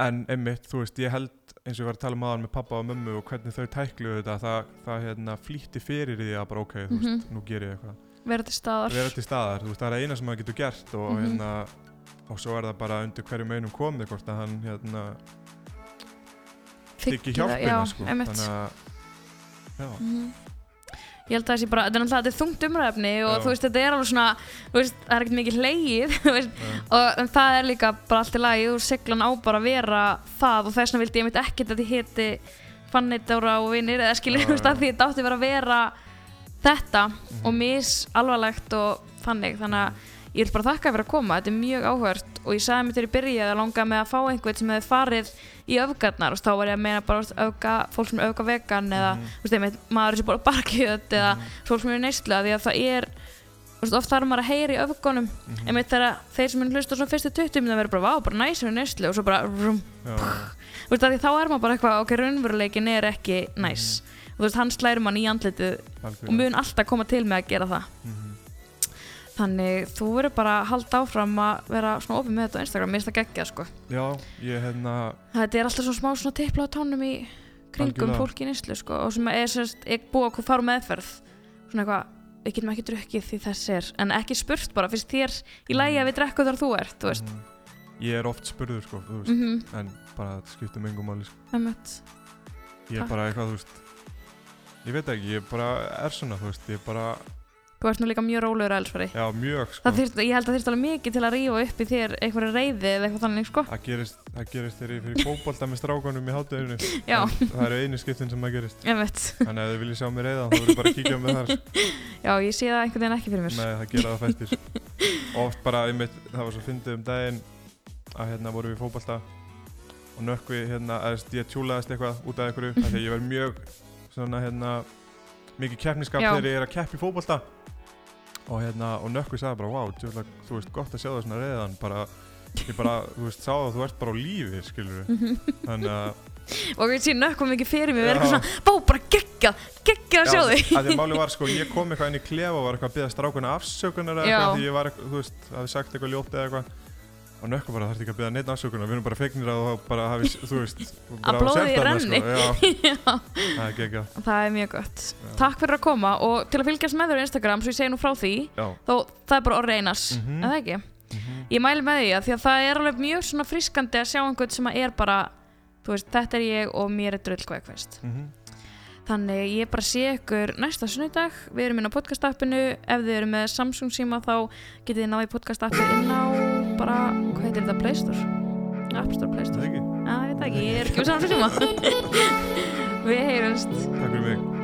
en einmitt, þú veist, ég held eins og ég var að tala um aðan með pappa og mömmu og hvernig þau tækluðu þetta, það, það hérna flýtti fyrir því að bara ok, þú veist, Mhm. nú ger ég eitthvað. Vera til staðar. Vera til staðar, þú veist, það er eina sem maður getur gert og Mhm. hérna og svo er það bara undir hverjum einum komið hvort að hann hérna þykki það, hjálpina já, sko þannig að já, Mhm. Ég held að það sé bara, þetta er náttúrulega þetta er þungt umræfni og þú veist, þetta er alveg svona, þú veist, það er ekkert mikið hleyið, þú veist, og en það er líka bara allt í lagi og siglan á bara að vera það og þess vegna vildi ég mitt ekkert að þið héti Fanny Dóra og vinir eða skilur, Já, þú veist, að því þetta átti að vera þetta Mhm. og mis alvarlegt og þannig, þannig að ég vil bara þakka fyrir að koma, þetta er mjög áhört og ég sagði mér til í byrja að langa með að fá einhvern sem hefði farið í öfgarnar og þá var ég að meina bara veist, öfga, fólk sem er öfga vegan eða Mhm. þú veist, einmitt, maður sem bara barkjöt eða Mhm. fólk sem er af því að það er veist, oft þarf maður að heyra í öfgunum. Mhm, einmitt þegar þeir sem er hlusta svo fyrstu 20 minna verður bara, vá, bara næsir í neyslu og svo bara, rum, því þá er maður bara eitthvað, ok, raunveruleikin er ekki næs. Og þú veist, hann slæri mann í andlitið og mun alltaf koma til með að gera það. Mhm. Þannig þú verður bara að halda áfram að vera svona opið með þetta á Instagram, mér finnst það geggjað sko. Já, ég hérna þetta er alltaf svona smá svona tippla á tónum í kringum Algjörlega. fólki í neyslu sko og sem er sérst, er búið að fara á meðferð. Svona eitthvað, við getum ekki drukkið því þess er. En ekki spurt bara, finnst þér í lægi að við drekkum þar þú ert, þú veist? Mhm. ég er oft spurður sko, þú veist. Mhm, en bara þetta skiptir mig engum máli sko. ég er Takk. bara eitthvað, þú veist ég veit ekki, ég bara er svona, þú veist ég bara, þú ert nú líka mjög rólegur að elsfari. Já, mjög sko. Þyrst, ég held að það þyrst alveg mikið til að rífa upp í þér einhverja reyði eða eitthvað þannig sko. Það gerist, það gerist þegar ég fyrir fótbolta með strákunum í hátteginu já, það eru einu skiptin sem það gerist. Einmitt. Þannig að ef þið viljið sjá mig reyða þá verður bara að kíkja á mig þar já, ég sé það einhvern veginn ekki fyrir mér. Nei, það gera það fæstir. Oft bara, einmitt, það var svo fyndið um daginn að hérna vorum við í fótbolta og ég ég mjög svona hérna mikið keppniskap þegar ég er að keppa í fótbolta. Og hérna, og nökkvi sagði bara wow, djúlega, þú veist, gott að sjá það svona reyðan bara, ég bara, þú veist, sá að þú ert bara á lífi, skilur þannig að og ég sé nökkum mikið fyrir mig við erum svona, bá, bara geggjað geggjað að sjá Já, þig. að því að máli var sko, ég kom eitthvað inn í klefa og var eitthvað að byggja strákuna afsökunar eða eitthvað því ég var þú veist, hafi sagt eitthvað ljótt eða eitthvað og nökkum bara þarf ekki að byggja neitt afsökunar, við erum bara fegnir að bara hafi, þú veist blóðið selt þarna, renni. sko. Það er það er mjög gott Já. takk fyrir að koma og til að fylgjast með þér á Instagram svo ég segi nú frá því Já, þó það er bara orðið einars Mhm. en það ekki mhm, ég mæli með því að því að það er alveg mjög svona friskandi að sjá einhvern sem að er bara þú veist, þetta er ég og mér er drull hvað ég veist mhm. Þannig ég bara sé ykkur næsta sunnudag. Við erum inn á podcast-appinu ef þið eru með Samsung síma þá getið þið náði podcast-appi inn á bara, hvað heitir þetta, Play Store? App Store, Play Það Store ekki, ég veit það ekki, ég er ekki með Samsung síma. Við heyrumst. Takk fyrir mig